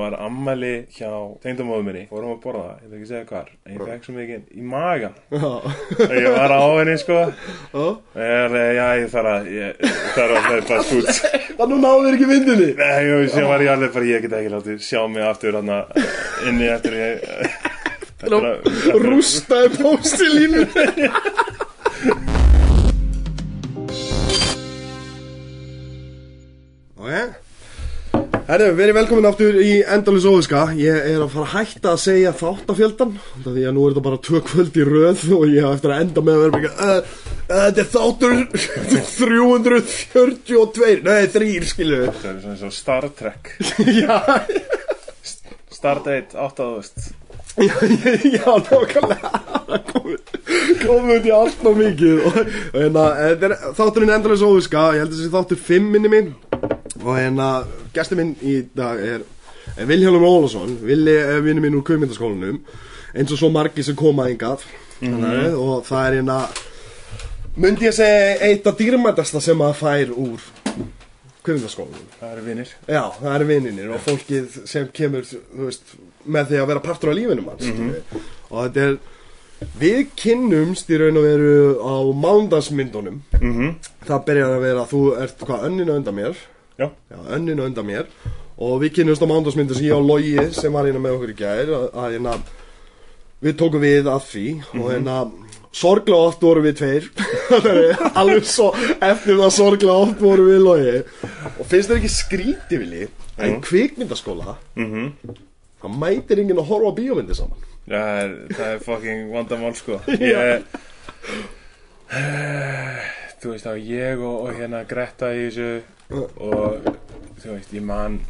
var ammali hjá tengdamóðu minni. Fórum að borða, ég veit ekki segja hvar. En ég fekk svo mikið í magan Já, og ég var á henni sko. Og ég er, já ég þarf að ég þarf að hlaupa skút Það nú náður ekki vindinni Nei, og sem var ég alveg bara, ég get ekki látið sjá mig aftur hann inni eftir ég að- Rústaði póstilínu. Ok Herru, verið velkomin aftur í Endalus Óðuska Ég er að fara að hætta að segja þáttafjöldan Því að nú er þetta bara tvö kvöld í röð Og ég hef eftir að enda með að vera byggja uh, uh, Þetta er þáttur 342 Nei, þrýr, skilu Það er svona eins og Star Trek. Já, Stardate 8000 já, já, nákvæmlega. Komum við í allt og mikið. Og og hérna, þetta er þátturinn Endalus Óðuska Ég held að þessi þáttur 5 minni minn Og hérna, gestur minn í dag er, Vilhjálmur Ólason. Villi vinnu minn úr kaumyndaskólanum Eins og svo margir sem koma eingað mm Og það er hérna Mundi ég segja eitt af dýrmætasta sem maður fær úr kaumyndaskólanum Það eru vinnir Já, það eru vinninir og fólkið sem kemur, veist, með því að vera partur af lífinu manns mm og þetta er við kynnumst í raun og veru á mándagsmyndunum mm -hmm. það byrjar að vera, þú ert hvað, önninu undan mér önninu undan mér. Og við kynnumst á mándagsmyndun sem ég og Logi sem var hérna með okkur í gær að, að hérna, við tókum við að því. Og hérna sorglega oft vorum við tveir. Alveg svo eftir það sorglega oft vorum við Logi. Og finnst þér ekki skríti vilji að í kvikmyndaskóla mhm. það mætir enginn að horfa á bíómyndi saman? Já, það er, fucking vandamál sko. Ég Þú veist þá ég og, og hérna Greta í þessu og þú veist ég man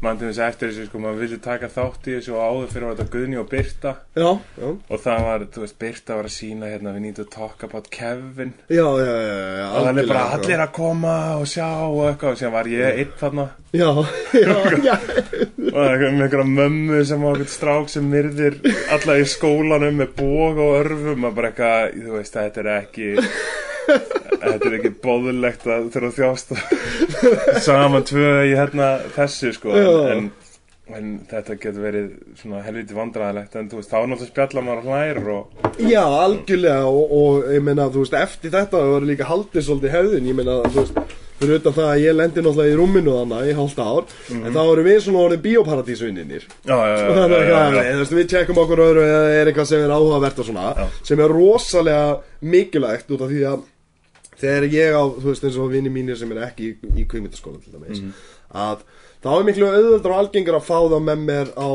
man til þess eftir þessu sko maður vildi taka þátt í þessu og áður fyrir var þetta Guðni og Birta. Já, já, og það var, þú veist, Birta var að sína hérna við nýttu að talk about Kevin. Já, já, já, já og það er bara allir að koma og sjá og eitthvað. Og síðan var ég einn þarna. Já, já, já, og það er með einhverja mömmu sem var eitthvað strák sem myrðir alla í skólanum með bóg og örfum og bara eitthvað, þú veist, þetta er ekki þetta er ekki bóðulegt að þurfa þjást saman tvö í hérna þessu sko en, en þetta getur verið svona helviti vandræðilegt en þú veist, þá náttúrulega spjalla maður hlær og já, algjörlega og, og ég meina, þú veist, eftir þetta það var líka haldið svolítið hefðin, ég meina, þú veist fyrir utan það að ég lendi náttúrulega í rúminu þannig í hálft ár, en þá erum við svona orðin þú veist, við tjekkum okkur öðru eða er eitthvað sem er áhugavert og svona Já. sem er rosalega mikilvægt út af því að þegar ég á, þú veist, eins og vini mínir sem er ekki í, í kveimitaskóla til dæmis að þá er miklu auðvöldar og algengur að fá það með mér á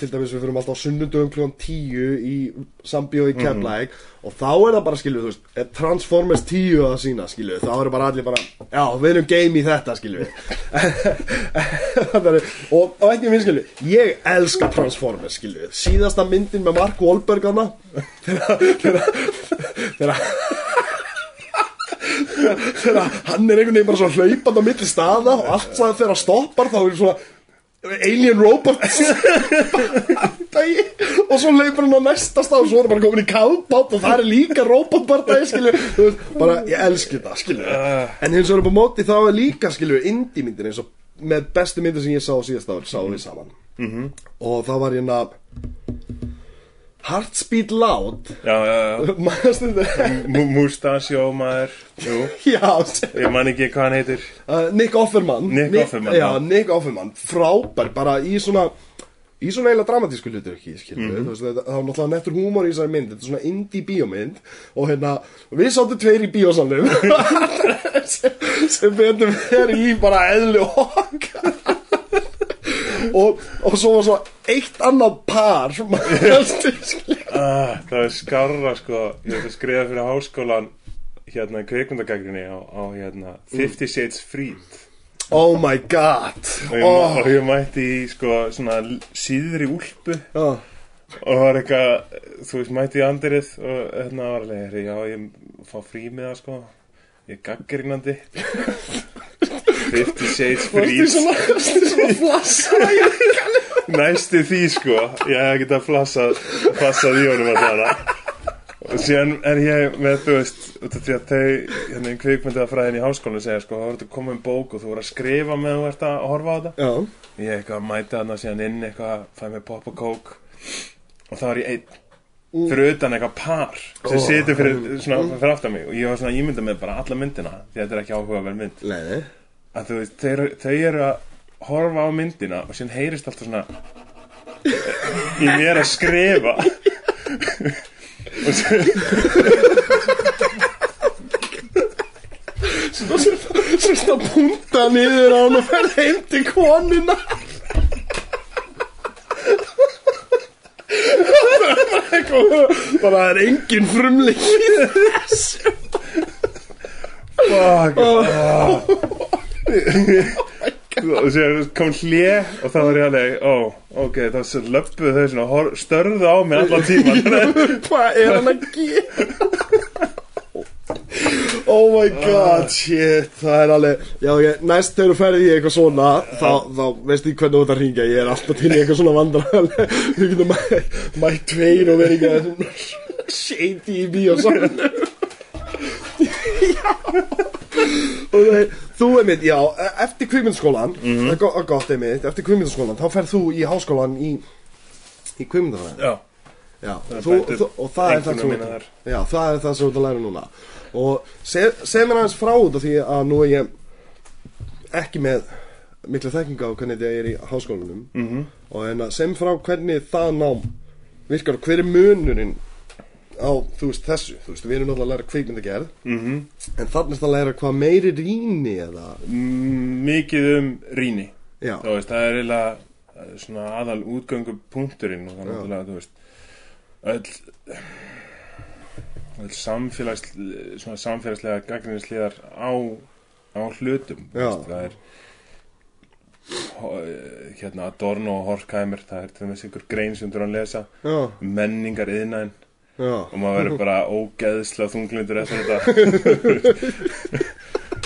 til dæmis við fyrir alltaf á sunnundum klukkan 10 í Sambíó í Keflæk og þá er það bara, skilju, þú veist, er Transformers 10 að sína, skilju, þá eru bara allir bara já, við erum game í þetta, skilju og, og ekki minn, skilju, ég elska Transformers, skilju, síðasta myndin með Mark Wahlberg hana þegar þegar þegar hann er einhvern veginn bara svona hlaupand á milli staða og allt það þegar hann stoppar þá er svona alien robot og svo hlaupar hann á næsta stað og svo er hann bara komin í kálbát og það er líka robot bardagi skilju bara ég elski það skilju en hins vegar upp á móti þá er líka skilju indie myndir eins og með bestu myndir sem ég sá síðast ári við saman. -hmm. og það var hérna Heartspeed Loud. Manstu þetta? Mustachio maður. Ég man ekki hvað hann heitir. Uh, Nick Offerman. Nick Offerman, já. Nick Offerman, frábær bara í svona í svona eiginlega dramatísku hlutur ekki mm -hmm. það það var náttúrulega nettur húmor í þessari mynd. Þetta er svona indie bíómynd og hérna, við sáttum tveir í bíósalnum. Sem, betur verið í bara eðli okkar og, og svo var svo eitt annað par sem maður heldur ah, Það er skarra sko. Ég ætla að skrifa fyrir háskólan Hérna í kveikmyndagagrinni á, á hérna 50 Shades Freed. Oh my god. Og ég, oh, og ég mætti í sko svona síðri úlpu. Oh. og það var eitthvað, þú veist, mætti í andirið og hérna var alveg, "Heyrðu, já, ég fá frí með það sko. Ég er gaggrínandi 50 Shades Freed varstu svona flassa? Næstu því sko. Ég hef getað flassað flassað í honum að það og síðan er ég með þú veist út af því að þau hérna í kvikmyndaðafræðin í háskólanum segja sko, þá ertu að koma um bók og þú voru að skrifa meðan þú ert að horfa á þetta. Já, ég eitthvað mæti þarna síðan inn eitthvað, fæ mér pop og kók. Og þá er ég einn. Fyrir utan eitthvað par sem Ó, situr fyrir, fyrir aftan mig. Og ég var svona ímynda með bara alla myndina því þetta er ekki áhugaverð mynd. Leiði að þú veist, þau, eru- þau eru að horfa á myndina og síðan heyrist alltaf svona í mér að skrifa. Og svo Svo svona punta niður á hann og ferð heim til konuna. Bara það er engin frumleik í þessu. Fuck. Oh. Og svo kom hlje og þá var ég alveg ó, ok, þá svo löppuðu þau svona störðu á mig allan tíman Hvað er hann að gera? Oh my god, shit, það er alveg Já, ég, næst þegar þú ferði í eitthvað svona þá, þá veistu ég hvernig þú ert að ringja Ég er alltaf til í eitthvað svona vandrar Þú getur mætt mæ tveir og verið eitthvað shady í Já Og það, þú er mitt, já, eftir kvikmyndaskólan Það er go- gott einmitt, eftir kvikmyndaskólan Þá ferð þú í háskólan í Í kvikmyndafræði já, Já, Það þú, bætir þú, og það er það sem. Já, það er það sem þú ert að læra núna Og seg, seg mér aðeins frá út af því að nú er ég ekki með mikla þekkinga á hvernig þetta er í háskólanum Mhm. -hmm. og en að sem frá hvernig það nám virkar og hver er munurinn á, þú veist, þessu. Þú veist, við erum náttúrulega að læra kvikmyndagerð. Mhm. En þannig að læra hvað meiri rýni eða, Mm, mikið um rýni. Já, þú veist, það er eiginlega svona aðal útgöngu punkturinn og Já. náttúrulega, þú veist öll öll samfélags svona samfélagslega gagnrinsliðar á á hlutum. Veist, það er eh, hérna Adorno og Horkheimer það er til dæmis ykkur grein sem þú er að lesa. Já, menningar yðnaðin já. Og maður verður bara ógeðslega þunglindur eftir þetta.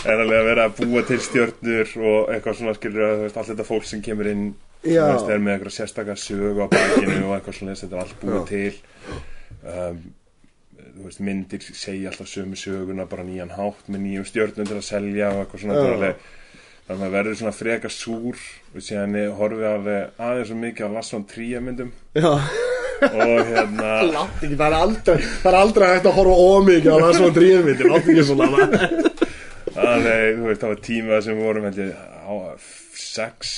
Er alveg að vera að búa til stjörnur og eitthvað svona skilur að allt þetta fólk sem kemur inn veist, er með eitthvað sérstakka sögu á bakinu og eitthvað svona þetta er allt búið Já. til. Um, veist, myndir segja alltaf sömu söguna bara nýjan hátt með nýjum stjörnum til að selja og eitthvað svona alveg. Þannig að maður verður svona freka súr og síðan horfið alveg aðeins svo mikið á von Trier myndum Já, og hérna ekki, það er aldrei það er aldrei hægt að horfa ómikið á það svona dríðmyndi, látt ekki svona Þannig, veist, það var tíma sem við vorum, held ég, á sex,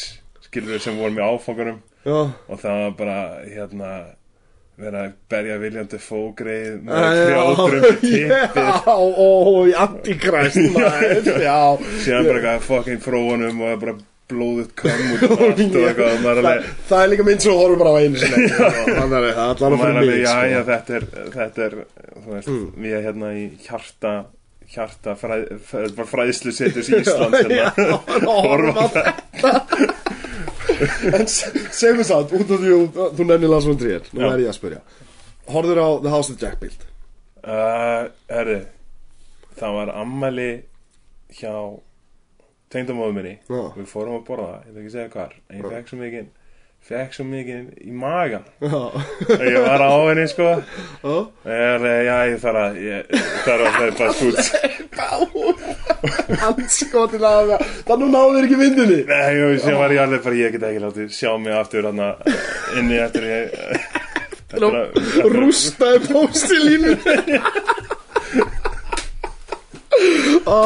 skilur við, sem vorum í áfangunum Já, og það var bara, hérna, vera að berja William Defoe greið já, með hljóðrum tippir, ó, í antikræst síðan bara eitthvað fucking fróunum og það bara blóðut kom út og allt og eitthvað og maður er það, alveg, er líka mynd sem þú horfum bara á einu sinni. Þannig að það er að er fyrir alveg, mig já, sko. já, þetta er, þetta er, veist, Mm. við er hérna í hjarta, hjarta fræð, fræðslu setus í Ísland, hérna, horfum á þetta. En se- segðu mér satt, út af því þú, þú nefnir Lars von Trier Nú Já. er ég að spyrja. Horður á The House of Jack Built Uh, herri, það var ammæli hjá tengdamóðu minni Já. Við fórum að borða það, ég veit ekki segja hvar En ég fekk svo mikið Fekk svo mikið í magan Já, Ég var á henni sko. Já. Ég er alveg, já ég þarf að Ég þarf að hlaupa skút Handskotin að það. Það nú náður ekki myndinni Nei, og sem var ég alveg bara Ég get ekki látið sjá mig aftur Þannig inni eftir ég eftir að- eftir að- Rústaði póstilínu Ó,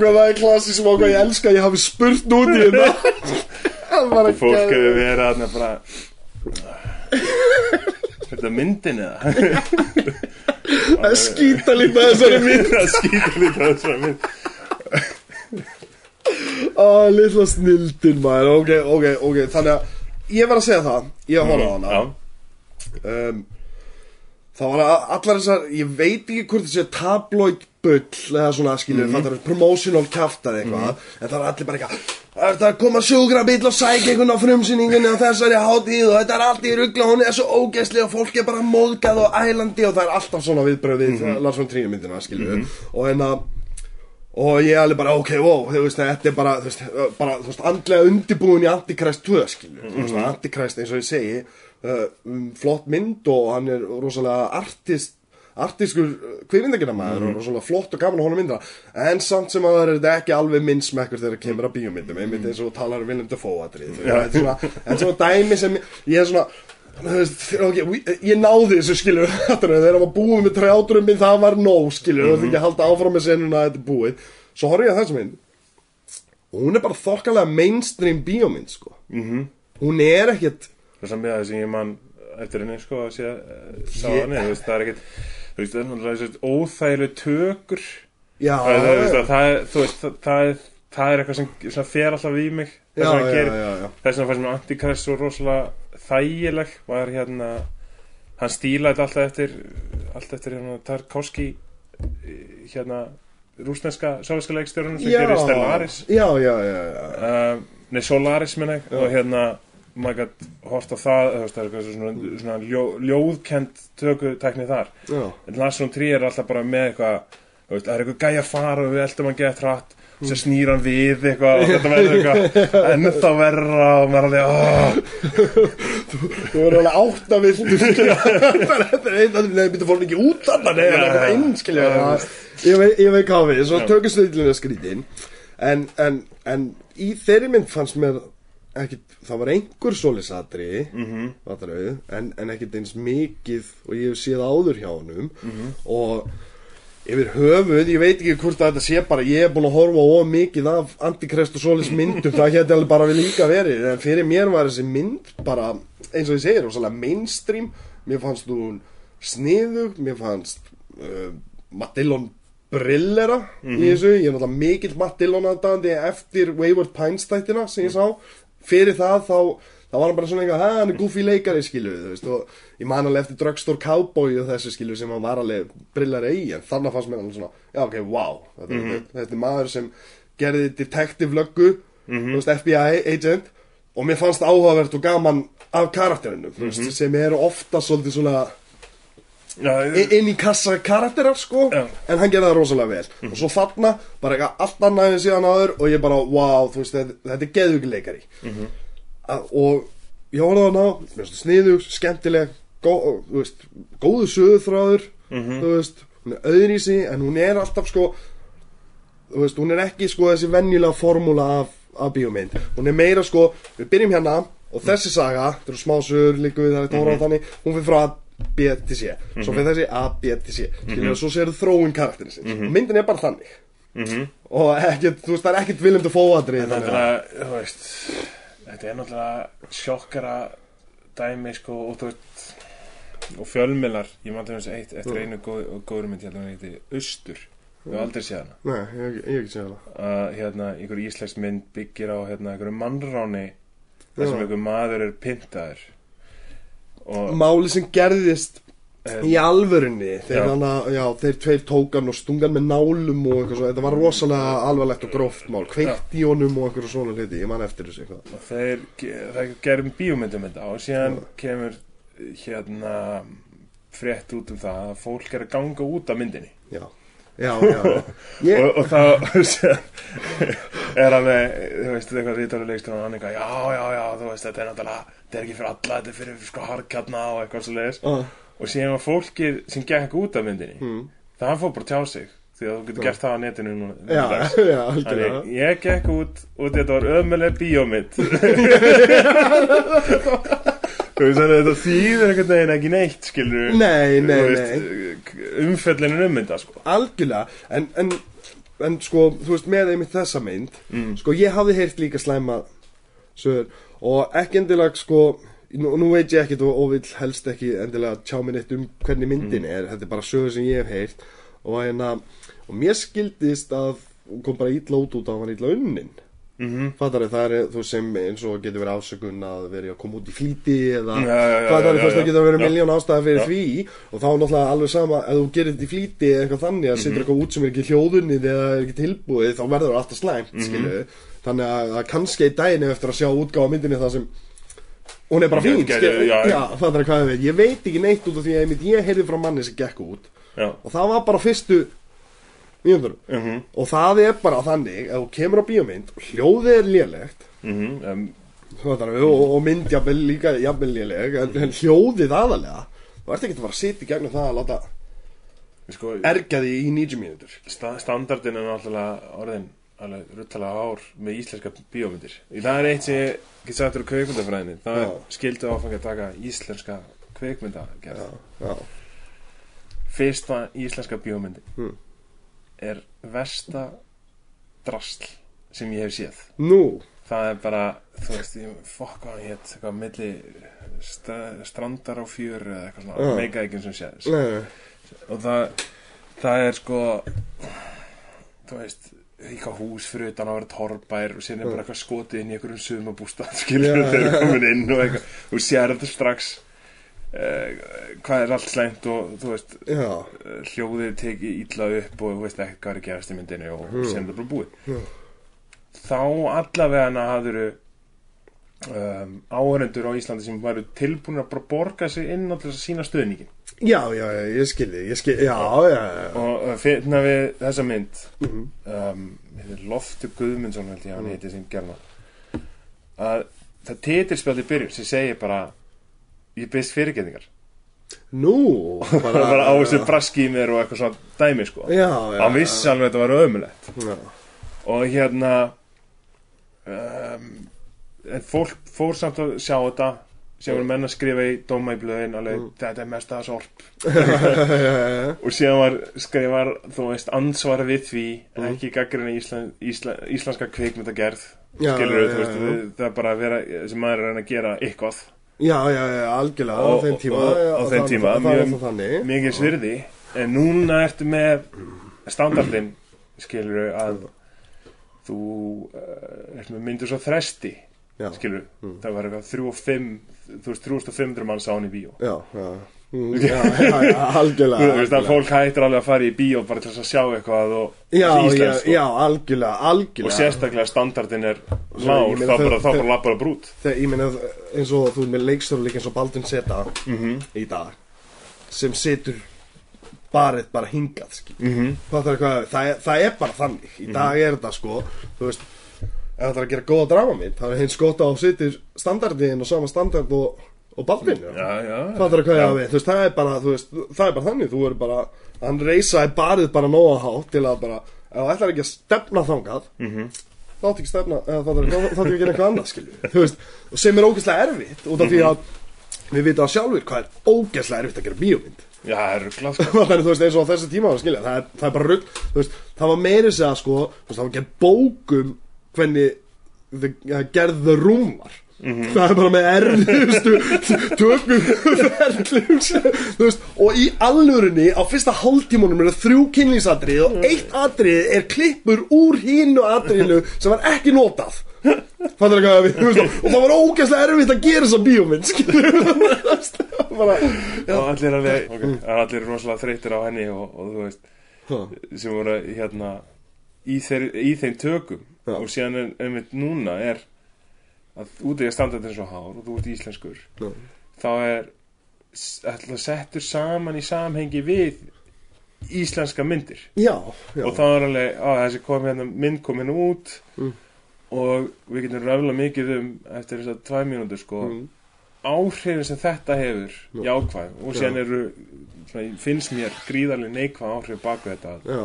hvað það er klassís Vá, hvað ég elska að ég hafi spurt Það var að Fólk hefur verið aðna bara Þetta myndin eða? Að skýta líka þessari mynd. Það skýtur lítið á þessari mynd. Á, litla snildin maður. Ok, ok, ok Þannig að ég var að segja það. Ég horfði á hana. Já, um, Það var allar þessar Ég veit ekki hvort þessi tabloid bull Eða svona skilur mm -hmm. Promotional kjaftað eitthvað En það er allir bara eitthvað "Er Það er að koma sjúkrabíl og sækja einhvern á frumsýningunni og þessari hátíð og þetta er allt í ruggla hún er svo ógeðslega og fólk er bara móðgað og ælandi og það er alltaf svona viðbröð við mm -hmm. Lars von Trier myndina, skilur við og að og ég alveg bara, ok, wow, þú veist, þetta er bara, þú veist, bara, þú veist, andlega undirbúin í Antichrist 2, skilur, þú veist, Antichrist, eins og ég segi, uh, um, flott mynd og hann er rosalega artist, artískur kvikmyndagina maður og svona flott og gaman að honum mynda en samt sem að það er ekki alveg minn smekkur þegar það kemur að bíómyndum einmitt eins og þú talar um Willem Dafoe þetta er svona, en svona dæmi sem ég er svona þú veist, okay, we- ég náði þessu skilur þegar var búið með trjáturum minn það var nóg skilur, það er ekki að halda áfram með senuna að þetta er búið, svo horfði ég að þessu mynd. Og hún er bara þokkalega mainstream bíómynd sko. Mhm. hún er ekkert Það er með það sem ég man eftir henni sko að sé að sá Ég- henni, þú veist, það er ekkert þú veist, það er náttúrulega þessi óþægileg tökur. Já, það, það, þú veist, að það, er- þú veist, það, það, er, það er eitthvað sem svona fer alltaf í mig. Já, að já, já, já. þess vegna fannst mér Antikrist svo rosalega þægileg var hérna hann stílaði alltaf eftir allt eftir hérna Tarkovski hérna rúsneska soviska leikstjórunum sem gerir Stellaris. Já, já, já, já. uh, nei Solaris menn ég og hérna maður gætt hort á það það er eitthvað svona, svona ljó, ljóðkend tökutækni þar. Já. en Lars von Trier er alltaf bara með eitthvað það er eitthvað gæja fara og við eldum hann gett hratt sem snýr hann við eitthvað og þetta verður eitthvað ennþá verra og maður er alveg "Ah." þú verður alveg átt að vildu þetta er einn að það byrja fór ekki út Já, það er já. inn, skilja Já, það- ég veit hvað við, svo Já. tökum stöðlunum skrítin en, en, en í þeirri mynd fannst mér ekkit, það var einhver solisatri Mhm. mm en, en ekkit eins mikið og ég hef séð áður hjá honum Mhm. og yfir höfuð, ég veit ekki hvort þetta sé bara ég er búin að horfa of mikið af Antikrist og Solis myndum, það geti alveg bara við líka verið, en fyrir mér var þessi mynd bara, eins og ég segir, rosalega mainstream, mér fannst hún sniðug, mér fannst uh, Matt Dillon brillera í þessu, ég er náttúrulega mikill Matt Dillon aðdæðandi eftir Wayward Pines þættina sem ég sá, fyrir það þá það var hann bara svona eitthvað, "Ha, hann er goofy leikari skilu þú veist, og ég man alveg eftir Drugstore Cowboy og þessu skilu sem hann var alveg brillari í, en þannig fannst mér hann svona já ok, wow, þetta, mm -hmm. þetta er maður sem gerði detective löggu þú veist, FBI agent og mér fannst áhugavert og gaman af karakterinu, þú veist, sem eru ofta svolítið svona Já, i- inn í kassa karakterar sko Já. en hann gerði það rosalega vel. Og svo þarna, bara eitthvað allt annað en síðan áður og ég bara, wow, veist, þetta, þetta er geðviki leikari. Að, og ég horfði á hana sniðug, skemmtileg gó, veist, góðu sögurþráður þú veist, hún er öðrísi en hún er alltaf sko þú veist, hún er ekki sko þessi venjulega formúla af, af bíómynd. Hún er meira sko, við byrjum hérna og þessi saga, þetta eru smásögur líka við það er tóra þannig, hún fyrir frá A, B til C. Svo fyrir þessi A, B til C. Skilur, svo sér þróun karakterinn sinns og myndin er bara þannig. Mhm. og ekkert, þú veist, það er ekkert viljum til fóadri er náttúrulega, þú veist þetta er náttúrulega sjokkara dæmi sko og og fjölmiðlar, ég man til þess eitt eftir Mm. einu góð, góður mynd hérna heiti Austur, við höfum aldrei séð hana. Nei, ég, ég hef ekki séð það að hérna, einhver íslensk mynd byggir á hérna, einhverju mannráni þar sem einhver maður er pyntaður. Og Máli sem gerðist eh, í alvörunni þeir, Já. hana, já, þeir tveir tókan og stungan með nálum og eitthvað svo, þetta var rosalega alvarlegt og gróft mál, kveikt í honum og eitthvað svona hluti, ég man eftir þessu eitthvað. Þeir, þeir gerum bíómyndum þetta og síðan kemur hérna frétt út um það að fólk er að ganga út af myndinni. Já, já, já. Ég, og, og þá er hann þú veist, eitthvað rítur og hann eitthvað, já, já, já, þú veist, þetta er náttúrulega þetta er ekki fyrir alla, þetta er fyrir sko harkjarna og eitthvað svo leiðis ah, og síðan var fólkið sem gekk út af myndinni. Mm, það hann fór bara tjá sig því að þú getur gert það á netinu núna Já, já, Þannig, ég gekk út og þetta var ömuleg bíómynd Þú veist þannig að þetta þýðir einhvern veginn ekki neitt skilur Nei, nei, umfellinu um mynda sko. Algjörlega, en, en, en sko, þú veist, með einmitt þessa mynd Mm. Sko, ég hafði heyrt líka slæma sögur Og ekki endilega, sko Nú, nú veit ég ekkit og, vil helst ekki endilega tjá mér neitt um hvernig myndin er. Þetta er bara sögur sem ég hef heyrt. Og hérna, og mér skildist að hún kom bara illa út út að hann illa unnin. Mm Fattar það er þú sem eins og getur verið ásökun að vera að koma út í flýti eða Já, já, já, fattar já, það getur verið miljón ástæða fyrir því. Og þá er náttúrulega alveg sama ef þú gerir þetta í flýti eða eitthvað þannig að Mhm. setur eitthvað út sem er ekki hljóðunnið eða er ekki tilbúið þá verður það alltaf slæmt mm þannig að, að kannski í daginn eftir að sjá útgáfa myndinni það sem hún er bara fín já, fattar hvað ég veit. Ég veit ekki neitt út af því að ég heyrði frá manni sem gekk út. Já. Og það var bara fyrstu mínútur. Mm -hmm. og það er bara þannig að þú kemur á bíómynd og hljóðið er lélegt Mm um, Fattar við, og, og mynd jafnvel líka jafnvel léleg en, en hljóðið aðalega þú ert ekki að fara að sitja í gegnum það að láta sko, ergjaði í 90 mínútur. sta standardin er náttúrulega orðin alveg ruttalega ár með íslenska bíómyndir. Það er eitt sem ég get sagt úr kveikmyndafræðinni það er Já. skildu áfangi að taka íslenska kveikmyndagerð já, fyrsta íslenska bíómyndi Hmm. er versta drasl sem ég hef séð. Nú? Það er bara, þú veist, fokk hann hétt, eitthvað milli st strandar á fjöru eða eitthvað svona, Já. meika ekki sem séð nei, og það, það er sko þú veist eitthvað hús fyrir utan að vera torrbær og síðan er bara eitthvað skotið inn í einhverjum sumabústað skilur þeir já, eru komin inn og eitthvað. Og sér þetta strax uh, hvað er allt slæmt og þú veist já, eh, hljóðið tekið illa upp og þú veist ekkert hvað er gerast í myndinu og síðan er þetta bara búið. Já. þá allavega hafður um, áhörendur á Íslandi sem varu tilbúin að bara borga sig inn á þess að sína stöðningin já, já, ég skilði ég skilði, já, já, já. Og finna við þessa mynd Mhm. um, heitir Loftur Guðmundsson held ég að hann heiti sem gerna að það titilspjaldi byrjun sem segir bara ég byrst fyrirgetningar nú, bara, bara á þessu braski í mér og eitthvað svona dæmi sko. Já, já, hann vissi alveg að þetta var ömulegt já, og hérna um, en fólk fór samt að sjá þetta sem voru menn að skrifa í dóma í blöðin alveg, þetta er mest að sorp. Já, og síðan var skrifar, þú veist, ansvara við því ekki gaggrina Ísland, Ísland, íslenska kveikmyndagerð Já, skilur já, veist, já, það er bara að vera sem maður er að gera eitthvað. Já, já, já, algjörlega á Og- þeim tíma. og- já, á þeim tíma, það var mjög- mikið svirði en núna ertu með standardin skilur að þú uh, ert með myndir svo þresti skilur, það var eitthvað 3 og 5 þú veist, 3500 mann sá hann í bíó já, já Mm, já, já, algjörlega þú veist að algjörlega. fólk hættir alveg að fara í bíó bara til að sjá eitthvað og já, íslenskt, sko. já, algjörlega, algjörlega og sérstaklega standardin er meina þá bara, bara lappar að brút þegar ég meina eins og þú er með leikstöru líka eins og Baldvin Seta Mhm. í dag sem setur barið bara hingað mm -hmm. Fattar hvað, það, er, það er bara þannig í dag er þetta sko þú veist, ef það er að gera góða dramamind það er hins gott að setja standardin og sama standard og, og Baldvin já, já, ég að við, veist, það er bara, veist, það er bara þannig, þú er bara, hann reysaði barið bara nóga hátt til að bara, ef það ætlar ekki að stefna þangað, Mhm. þá átti ekki að stefna, þá átti ekki að gera eitthvað annað, veist, sem er ógeðslega erfitt, út af því að við vitum að sjálfur hvað er ógeðslega erfitt að gera já, er ruglað sko. Þannig, þú veist, eins og á þessi tíma það er, það er bara rugg, það var meiri segja, sko, það var gerð bókum hvernig the, ja, gerð the room var. Það er bara með erfiðustu tökum veist, og í allurinni á fyrsta hálftímunum eru þrjú kynlýsadrið og eitt atrið er klippur úr hínu atriðinu sem var ekki notað. Fattar ekki hvað við, þú veist, og það var ógeðslega erfitt að gera þessa bara, og allir alveg, okay, það er allir rosalega þreytir á henni og, og þú veist ha, sem voru hérna í, þeir, í þeim tökum Já. og síðan er, einmitt núna er að út í að standa þetta svo hár og þú ert íslenskur já. þá er ætla settur saman í samhengi við íslenska myndir Já, já. og þá er alveg, á þessi kom hérna mynd kom hérna út Mm. og við getum röfla mikið um eftir þess að tvæ mínútur sko Mm. áhrifin sem þetta hefur Já. jákvæð og síðan eru svona, finnst mér gríðarlega neikvæð áhrif baku þetta Já.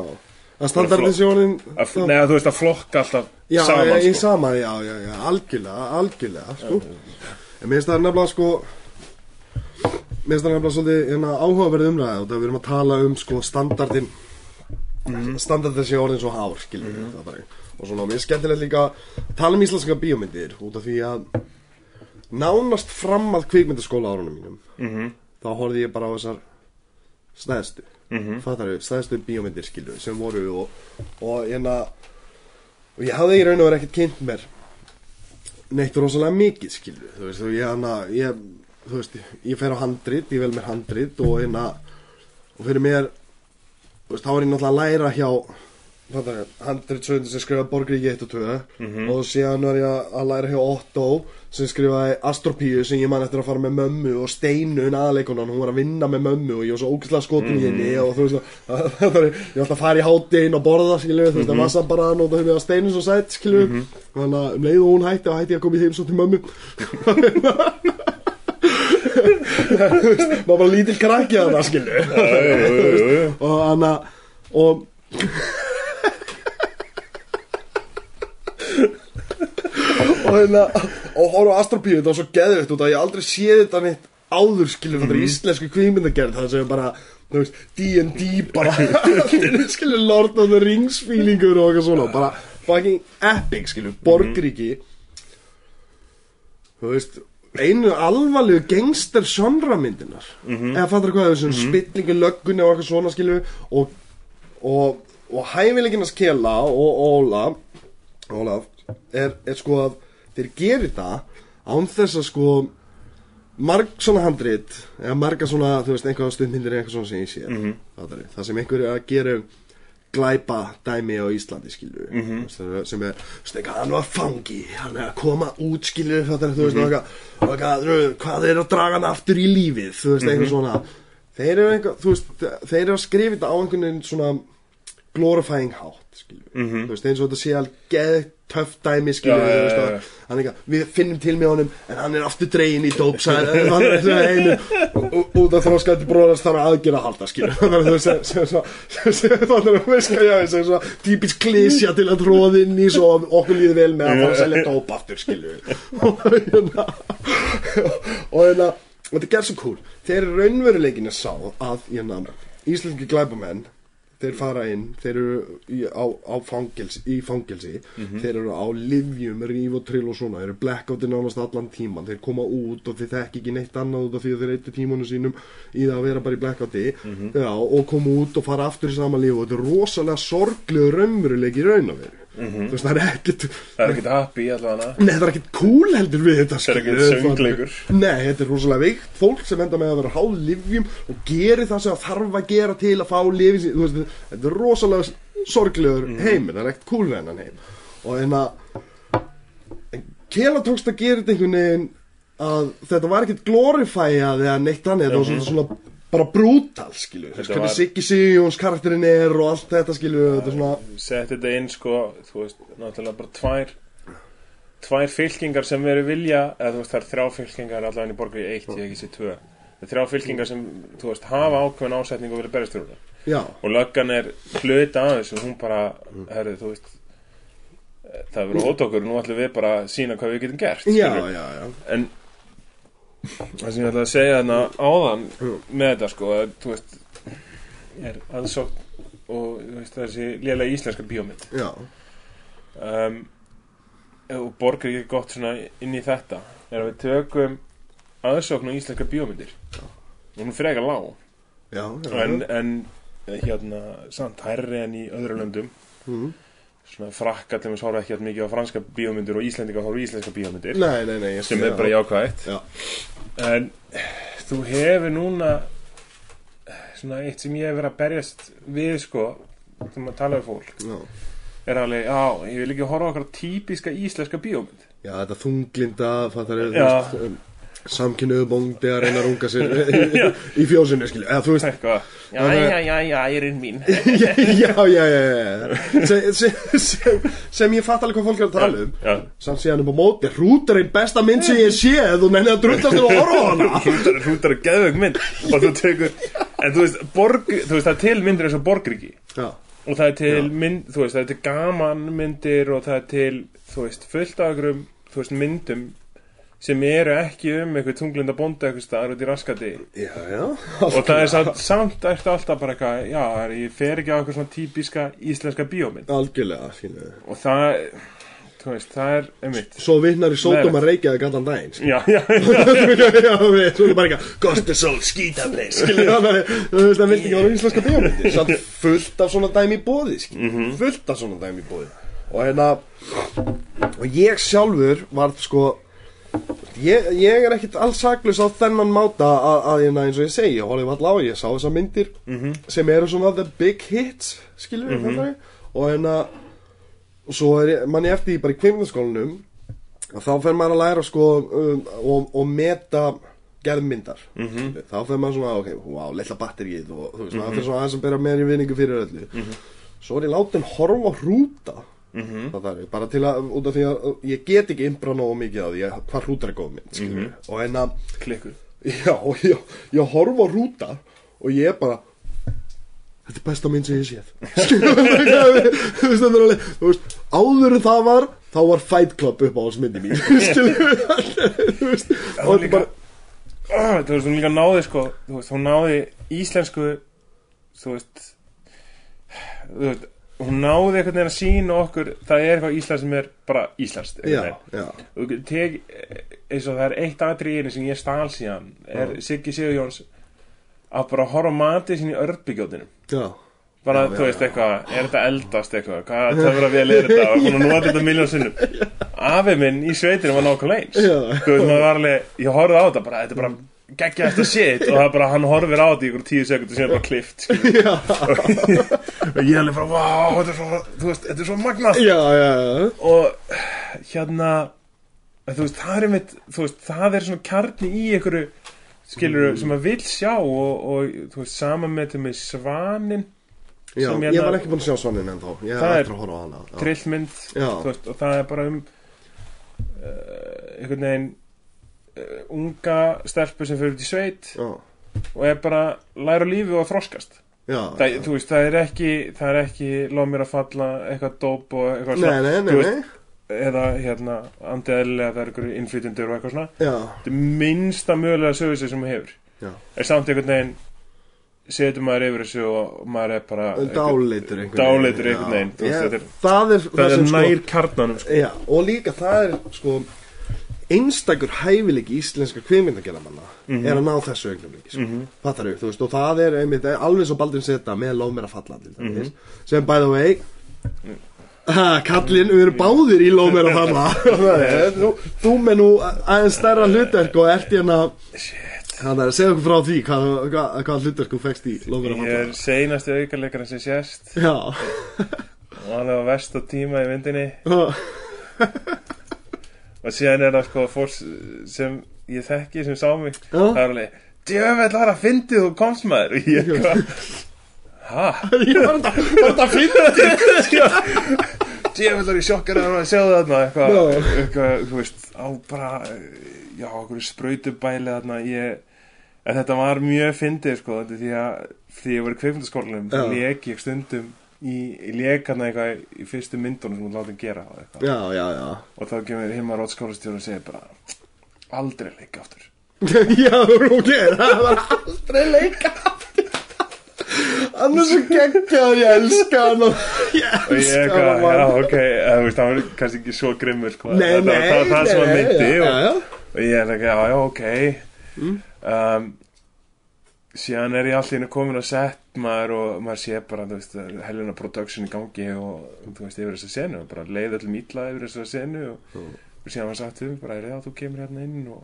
Að standardisjónin að, þú veist að flokka alltaf Já, saman ég, ég sko. sama, já, já, já, algjörlega, algjörlega, sko. En mér finnst það nefnilega, sko Mér finnst það nefnilega svolítið hérna, áhugaverð umræða og það við erum að tala um, sko, standardin Mhm. Standardin orðin svo hár, skiljum mm það bara. Og svona, mér er skemmtilegt líka að tala um íslenska bíómyndir út af því að nánast fram að kvikmyndaskóla árunum mínum Mhm, þá horfði ég bara á þessar stæðstu fattar við, stæðstu bíómyndir skilu sem voru og, og hérna og ég hafði í raun og verið ekkert kynnt mér neitt rosalega mikið skilu þú veist, ég hana ég, þú veist, ég fer á handrit, ég vel mér handrit og hérna og fyrir mér þú veist, þá var ég náttúrulega að læra hjá fattar við, handrit sögundur sem skrifaði Borgríki 1 og 2 Mhm. og síðan var ég að læra hjá Otto sem skrifaði Astropíu sem ég man eftir að fara með mömmu og Steinun aðleikunan, hún var að vinna með mömmu og ég var svo ógæslega skotin í henni og þú veist að það ég var alltaf að fara í hátinn og borða skilju, þú veist að massa bara að nota hefði að Steinun svo sætt skilju, þannig að um leið og hún hætti og hætti ég að koma í þeim svo til mömmu. Maður bara lítil krakki að það jú. og hann að og og hérna og horfa á Astropíu þetta var svo geðvitt út að ég aldrei séð þetta neitt áður skilur þetta er íslensku kvímyndagerð það sem bara þú veist, D&D bara skilur Lord of the Rings feelingur og eitthvað svona bara fucking epic skilur Borgríki. Þú veist einu alvarlegu gangster genre myndinar eða fattar hvað þessum spillingu löggunni og eitthvað svona skilur og, og, og hæfileikin að skela og Óla Ólaf er, er sko að þeir gerir það án þess að sko marg svona handrit eða marga svona, þú veist, einhvað stundmyndir eða eitthvað svona sem ég sé. Mm -hmm. það sem einhver er að gera glæpa dæmi á Íslandi skilju mm -hmm. sem er, eitthvað hann var fangi, hann er að koma út skilju þú veist, og eitthvað, og eitthvað hvað er að draga hann aftur í lífið þú veist, eitthvað svona. Þeir eru eitthvað, þú veist, þeir eru að skrifa þetta á einhvern veginn svona glorifying hátt skilju, þú veist, eins og þetta sé alveg töff dæmi hann er eitthvað, við finnum til með honum en hann er aftur dregin í dópsæð er og út af þróskandi bróðast þarf að aðgera að halda þannig að þú veist sem svo þannig að við skal ég sem svo típisk klísja til að tróða inn í svo okkur líði vel með að fara að selja dóp aftur og hérna hérna þetta er svo cool þeir eru raunveruleikin að sá að hérna, íslenski glæbamenn þeir fara inn, þeir eru í, á, á fangelsi, í fangelsi. Þeir eru á livjum, ríf og trill og svona. Þeir eru blackouti nánast allan tíman þeir koma út og þeir þekki ekki neitt annað út af því að þeir eittu tímunum sínum í það að vera bara í blackouti. Já, og koma út og fara aftur í sama líf og þetta er rosalega sorglegu raunveruleiki í raun og veru þú veist, það er ekkert Það er ekkert happy allavega. Nei, það er ekkert cool heldur við þetta Það er ekkert söngleikur. Nei, þetta er rosalega veikt fólk sem enda með að vera háð livjum og gerir það sem það þarf að gera til að fá Þú veist, þetta er rosalega sorglegur Mhm. heimur, það er ekkert cool hennan heim. Og hérna en að gera þetta einhvern veginn að þetta var ekkert glorifæjað eða neitt annað, þetta var svona, svona bara brútal. Þetta hvernig Siggi Sigjóns karakterinn er og allt þetta, þetta er svona Sett þetta inn sko Þú veist, náttúrulega bara tvær Tvær fylkingar sem veru vilja Eða þú veist, það er þrjá fylkingar allavega í borgar í eitt Ég ekki sé tvö. Það er þrjá fylkingar sem, þú veist, hafa ákveðin ásetning og vilja berjast fyrir það Já, og löggan er hluta af þessu hún bara, herrið, þú veist eh, það er verið ótt okkur nú ætlum við bara að sína hvað við getum gert já, já. En það sem ég ætla að segja þarna áðan með þetta sko að, þú veist er aðsótt og veist, þessi lélega íslenska bíómynd. Já, um, og borgar ekki gott svona inn í þetta er að við tökum aðsókn á íslenska bíómyndir. Og hún frekar lág. Já, já en, en eh, hérna samt hærri en í öðru löndum. Mhm. Svona frakka til að horfa ekki jafn mikið á franska bíómyndir og íslendinga horfa á íslenska bíómyndir. Nei, nei, nei sem er það. bara jákvægt Já, en þú hefur núna svona eitt sem ég hef verið að berjast við sko þegar maður tala við fólk já. er alveg, já, ég vil ekki horfa okkar típiska íslenska bíómynd. Já, þetta þunglinda, fattar er, þú veist, um, samkynnuðu bóndi að reyna að runga sér í, fjósinu, skilju, eða þú veist, eitthvað, já, já, já, já, ég er inn mín. Já, já, já, já, sem, sem, sem, sem ég fatt alveg hvað fólk er að tala um, já, samt síðan upp á móti, hrútar einn besta mynd sem ég séð og nenni að drullast til að horfa á hana. hrútar, hrútar að geðveik mynd. Og þú tekur, en þú veist, borg, þú veist, það er til myndir eins og Borgriki Já, og það er til mynd, þú veist, það er til gaman myndir og það er til, þú veist, fullt af einhverjum, þú veist, myndum sem eru ekki um eitthvað tunglinda bónda eitthvað staðar út í raskati já, já, og það er samt, samt eftir alltaf bara eitthvað, já, ég fer ekki á eitthvað svona típiska íslenska bíómynd. Algjörlega, skilju. og það, þú veist, það er einmitt, Svo vinnar í sótum að reykja þig allan daginn, skilju. já, já, já. Svo er bara eitthvað Gostisol, að þú veist það vildi ekki ára íslenska bíómyndir samt fullt af svona dæmi bóði skilju, fullt af svona dæmi bóði og hérna og ég sjálfur var sko ég, ég er ekkit alls saklus á þennan máta að, að hérna eins og ég segi, ég horfði vall á ég sá þessar myndir sem eru svona the big hits skilju, mm -hmm. og hérna og svo er ég, mann ég eftir því bara í kveimdaskólanum að þá fer maður að læra sko um, og, og meta gerðmyndar. Mm -hmm. þá fer maður svona, ok, wow, lilla batterið og þú veist, maður fer svona aðeins að bera meðan í vinningu fyrir öllu. Svo er ég látin horfa á hrúta -hmm. það er bara til að, út af því að ég get ekki imbra nógu mikið á því að hvað hrútar er góð mynd mm -hmm. og en að klikkuð Já, ég horf á rúta og ég er bara Þetta er besta mynd sem ég séð. Skilur Þú veist, þetta er alveg veist, áður það var Þá var Fight Club upp á hans myndi mín Þú veist þetta er líka- Ah, þú veist, hún líka náði sko þú veist, hún náði íslensku þú veist þú veist, hún náði einhvern veginn að sína okkur það er eitthvað Ísland sem er bara Íslands Já, já. Eins og það er eitt atriðinu sem ég stál síðan er Siggi Sigurjóns að bara horfa matið sín í örbygjótinu Já. Bara, Já, þú já, veist, eitthvað, er þetta eldast eitthvað? Hvað töfra vel er þetta? Og hún nota þetta miljón sinnum? Afi minn í sveitinu var nákvæmlega eins. Já. þú veist, maður var alveg, ég horfði á þetta bara, þetta er bara geggja þetta shit og það er bara, hann horfir á þetta í ykkur tíu sekundur sem er bara klift og ég er alveg bara, wow, þetta er svo þú veist, þetta er svo magnað. Já, já, já. Og hérna þú veist, það er einmitt þú veist, það er svona kjarni í einhverju skilur sem maður vil sjá og, og þú veist, sama með til með svanin Já, ég hérna- var ekki búin að sjá svannin ennþá. Ég Það er eftir að horfa á hana Já. þú veist, og það er bara um uh, einhvern veginn unga stelpu sem fyrir út í sveit Já, og er bara læra lífi og að þroskast. Já það, þú veist, það er ekki það ekki loð mér að falla eitthvað dóp og eitthvað Nei, nei, nei, nei. eða hérna andiðeðlilega það er einhverju innflytjendur og eitthvað svona. Þetta er minnsta mögulega sögusið sem maður hefur. Já. Er samt einhvern veginn setur maður yfir þessu og maður er bara Dáleitur einhvern veginn, veist, þetta er- Það er það er sem, sko- nær karnanum sko. Og líka það er sko einstakur hæfileiki íslenska kvikmyndagerðamanna Mhm. er að ná þessu augnumleiki sko. mm þú veist, og það er einmitt alveg svo Baldin seta með lof mér að falla til Mhm. dæmis, sem by the way ha, kallinn, við erum báðir í lof mér að falla þú, þú með nú aðeins stærra hlutverk og ert hérna að segja okkur frá því hvað, hvað, hvað hlutverk þú fekst í lof mér að ég er falla seinasti aukarleikarinn sem sést Já og hann er á versta tíma í myndinni Já. Og síðan er það sko fólk sem ég þekki sem sá mig það er alveg djöfell var að fyndið þú komst maður. Og ég hvað hæ? Ég var þetta, var þetta að finna djöfell var ég sjokkar að sjá þarna eitthvað, eitthvað, þú veist á bara, já, okkur sprautubæli þarna, ég en þetta var mjög fyndið sko þetta er því að því ég var í kveikmyndaskólanum Já. lék ég stundum í, hann eitthvað í fyrstu myndunum sem hún látið gera Já, já, já. Og þá kemur Hilmar Rótt skólastjóri og segir bara aldrei leika aftur. Já, ok, það var aldrei leika Hann er svo geggjaður, ég elska hann og ég elska hann já ok það var kannski ekki svo grimmur sko. Nei, það, nei, það, það, það sem hann myndi og, og ég er ekki, já, já, ok. Mm. um, síðan er ég allir inn komin á set maður og maður sé bara veist, helina production í gangi og þú veist, yfir þessa senu og bara leið öllum ítla yfir þessa senu og, Mm. og síðan var sagt um bara, já, þú kemur hérna inn og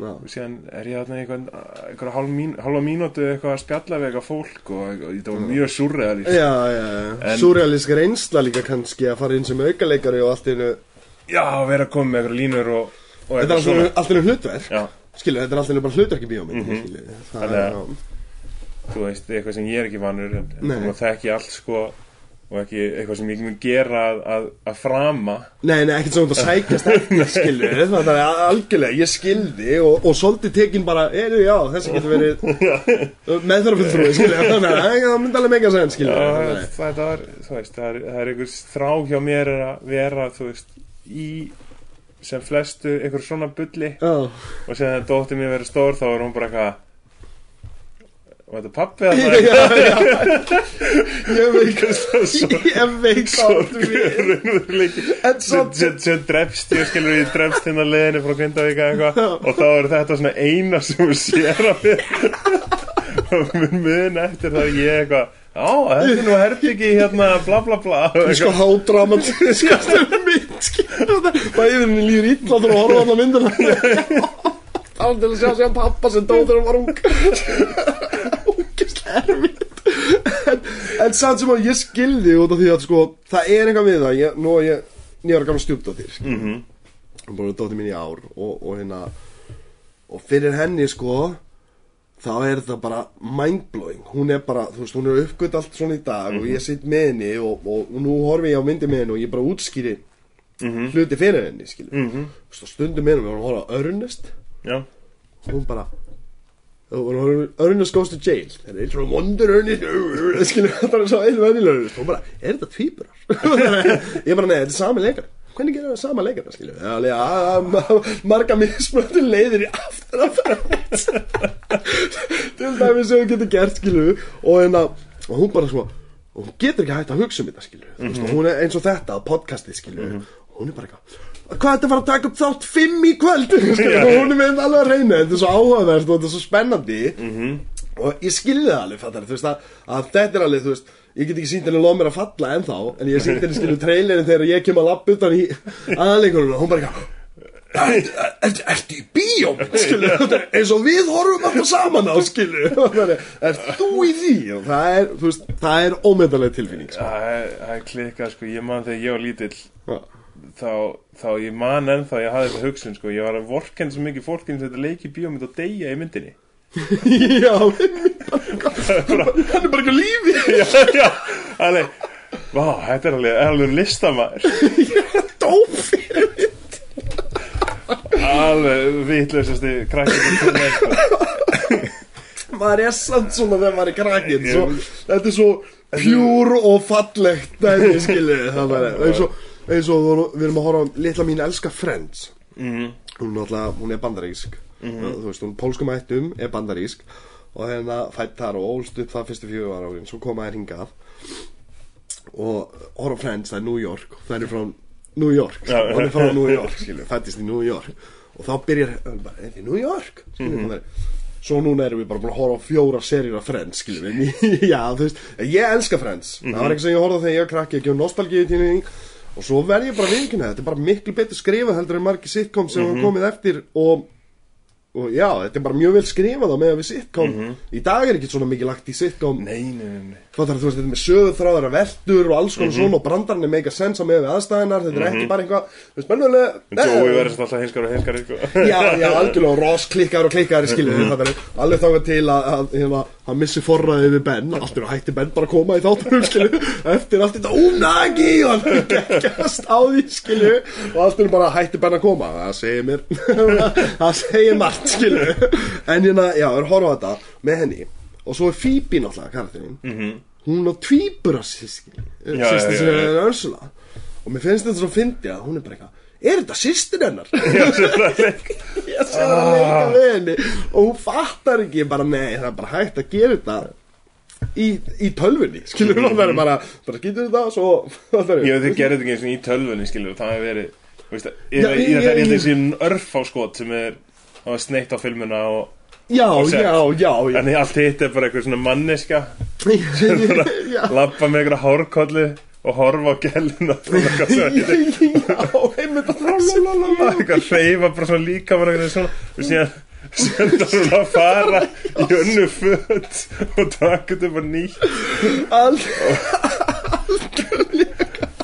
Já. og síðan er ég hérna einhvern einhverja hálfa mínútu eitthvað að spjalla við eitthvað fólk og, og þetta var mjög surrealist Já, já. En- Súrealísk reynsla líka kannski að fara inn sem aukaleikari og allt innu já, að vera að koma með eitthvað línur og, og Þetta er eitthvað allt innu, allt innu hlutverk já, Skilur, þetta er allt innu bara hlutverk í bíómynd mm. -hmm. Þannig að- þú veist, eitthvað sem ég er ekki vanur en Nei. þú maður þekki allt sko og ekki eitthvað sem ég ekki mun gera að, að, að frama Nei, nei, ekkert svona að sækjast eftir, skilur Það er algjörlega, ég skildi og, og svolítið tekin bara, eru, já, þessi getur verið meðferðarfulltrúi, skilur Þannig að það myndi alveg mega sen, skilur Já, þetta var, þú veist, það er, það er einhver þrá hjá mér er að vera, þú veist, í sem flestu einhver svona bulli. Já, og sem það dótti mér verið stór þá er hún bara eitthvað var þetta pappi að það Ég veit, ég veit En sem, drefst ég skilur ég drefst hérna leðinu frá eitthvað. Og þá er þetta svona eina sem sér að mér. Og mun mun eftir það ég eitthvað Já, þetta er nú herbyggi hérna bla bla bla. Og Sko hádramatískast mynd skilur það Bæðinni líður illa þú að horfa á alla myndina Það er til að sjá sér pappa sem dóð þegar hann var ung. Ógislega erfitt. En, en samt sem að ég skildi út af því að sko Það er eitthvað við það. Ég, Nú er ég nýjara gamla stjúpt á þér mm Mhm. -hmm. Búin að dóttir mín í ár og, og hérna Og fyrir henni sko þá er þetta bara mindblowing. Hún er bara, þú veist, hún er uppgöt allt svona í dag og ég sitt með henni og, og, og nú horfi ég á myndi með henni og ég bara útskýri Mhm. hluti fyrir henni. Þú veist, og stundum með henni, við vorum að horfa á Ernest. Já, hún bara, og Ernest goes to jail. And it's a wonder Ernest skilur það er svo einu vennilegur og bara, er þetta tvíburar? ég bara, nei, þetta er sami leikar hvernig gerir það sama leikar, ma- marga mismöndi leiðir í aftur af til dæmis sem hún getur gert, skilur og hérna, og hún bara svo og hún getur ekki hægt að hugsa um þetta, skilur mm -hmm. og hún er eins og þetta, podcastið, skilur hún er bara eitthvað hvað er þetta að fara að taka upp þátt fimm í kvöld? Skilur, og hún er með alveg að reyna þetta er svo áhugavert og þetta er svo spennandi. Og ég skilði það alveg fattar, veist að, að þetta er alveg þú veist ég get ekki sínt henni loð mér að falla ennþá en ég sínt henni skilur trailerin þegar ég kem að lappa utan í aðleikunum og hún bara eitthvað "Ertu- í bíó? Skilur, þetta er eins og við horfum alltaf saman á skilur. Er þú í því? Og það er, veist, það er ómeðalega tilfinning sko. Það er, klikkað sko, ég man þegar ég var lítill Já. þá, þá ég man ennþá ég hafði þetta hugsun sko, ég var að vorkenn svo mikið fólkinn sem þetta leiki bíómynd og deyja í myndinni já, hann er bara ekki á lífi Já, já, Vá, þetta er alveg, alveg listamæður dófi Alveg til með sko. Maður er samt svona þegar maður er krakkin svo, þetta er svo pjúr og fallegt það er og, eins og við erum að horfa á litla mín elska Friends. Mhm. hún, er alltaf, er bandarísk þú veist, hún pólskum ættum er bandarísk og hérna fætt þar og ólst upp það fyrstu fjögur ára svo koma þær hingað. Og horfa á Friends, það er New York það er frá New York Já. hún er frá New York, skilur, fættist í New York. Og þá byrjar, bara, er þetta New York? Skilur, mm -hmm. svo núna erum við bara búin að horfa á fjóra seríur af Friends skilur við, já, þú veist ég elska Friends, það var ekki sem ég horfði á þegar ég var krakki ekki um nostalgíu tíni og svo verð ég bara viðkynna, þetta er bara miklu betur skrifað heldur en margir sitcom sem mm komið eftir og og já, þetta er bara mjög vel skrifað á meðan við sitcom. Í dag er ekki svona mikið lagt í sitcom. Nei, nei, nei, nei Fattar þú veist, þetta með sögurþráðar að veldur og alls konar svona og brandarinn er mega sens á með við aðstæðinar, þetta er ekki bara eitthvað, þú veist, mennulega Joey verður svona alltaf hinskar og hinskar sko. Já, já, algjörlega, og Ross klikkar og klikkar skilur við, þetta er alveg þáka til að, að hérna, hann missi forræðið við Ben allt að hætti Ben bara að koma í þáttunum skilur eftir allt þetta unagi og hann geggjast á því skilur og allt er bara hætti Ben að koma það segir mér það segir margt skilur en hérna, já, með hún á tvíbura síski Já, já, sýstir já, sem er Ursula. Og mér finnst þetta svo fyndi að hún er bara eitthvað er þetta sýstir hennar? ég sé það að leika við henni. Og hún fattar ekki bara nei, það er bara hægt að gera þetta í, í tölvunni. Skilur hún, það er bara, bara skýtur þetta svo. Það Ég veit þið gerðu þetta ekki eins og í tölvunni skilur Það hefur verið þetta er ég- þessi örf á skot sem er Það sneitt á filmuna og já, já, já, já, En allt hitt er bara eitthvað svona manneska. Lappa með einhverja hárkolli Og horfa á eitthvað sem já, það Eitthvað hreyfa bara svona líka bara eitthvað svona. Og síðan Senda hún að fara í önnu föt og taka þetta bara nýtt.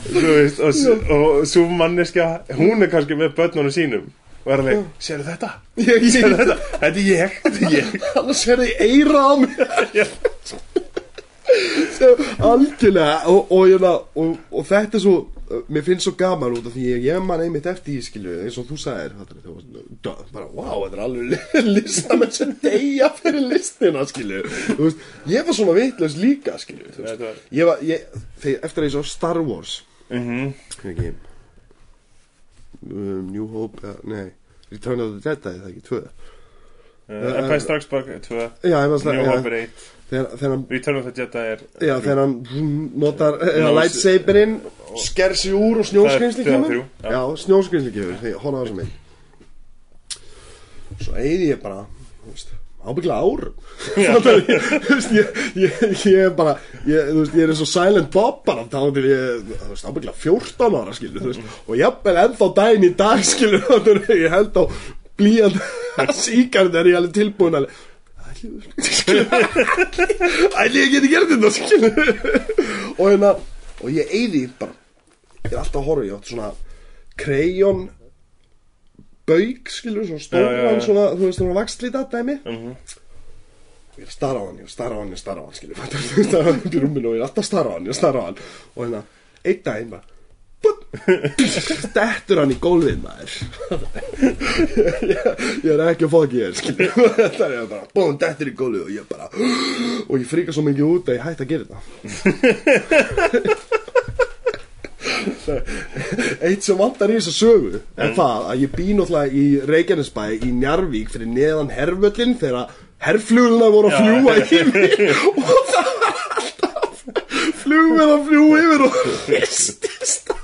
S- og svo manneska hún er kannski með börnunum sínum og er alveg, sérðu þetta? ég, ég, þetta? Þetta er ég, þetta er ég annars er þið eira á Sem- algjörlega. Og, og, og, og, þetta er svo uh, mér finnst svo gaman út af því ég, ég man einmitt eftir í skilu eins og þú sagðir bara wow, þetta er alveg listamenn sem deyja fyrir listina skilu þú veist, ég var svona vitlaus líka skilu þú veist, ég var, ég, þegar, eftir að ég svo Star Wars Mhm. ekki um, New Hope, uh, nei Return of the Jedi, það ekki, tvö? Uh, Empire Strikes Back 2 já, ég var svona, New já, Hope er 1 þegar, þegar hann Return of the Jedi er Já, þegar hann notar ja, Ná, lightsaberinn, sker sig úr og snjóskrinsli er kemur. já. Já, snjóskrinsli kemur, á þessum mynd. Svo eyði ég bara, þú veist, ábyggla árum. Þannig að ég, ég, ég, ég er bara, ég, veist, ég er eins og Silent Bob bara Þá til ég, veist, ábyggla 14 ára, skilu, þú veist Og jafnvel ennþá daginn í dag, skilu, þannig að ég held á blíjan síkar þegar ég er alveg tilbúin alveg Ætli ég geti gert þetta skilur. Og hérna Og ég eyði bara Ég er alltaf að horfa Ég átti svona Krejon Bauk skilur Svona stóran. Svona Þú veist svona vakslita dæmi Mhm. Ég er að stara á hann Ég er að stara á hann Ég er að stara á hann skilur Ég er að stara á hann Og ég er alltaf að stara á hann Ég er að stara á hann Og hérna Einn daginn bara Dettur hann í gólfið maður ég, ég er ekki að fokki hér skilur. Þetta er bara Búin, dettur í gólfið og ég bara Og ég fríka svo mikið út að ég hætti að gera þetta Eitt sem vantar í þessu sögu er það að ég bý náttúrulega í Reykjanesbæ í Njarvík fyrir neðan hervöllin þegar herfluglunar voru að fljúa yfir. Og það var alltaf flugvel að fljúa yfir og hristist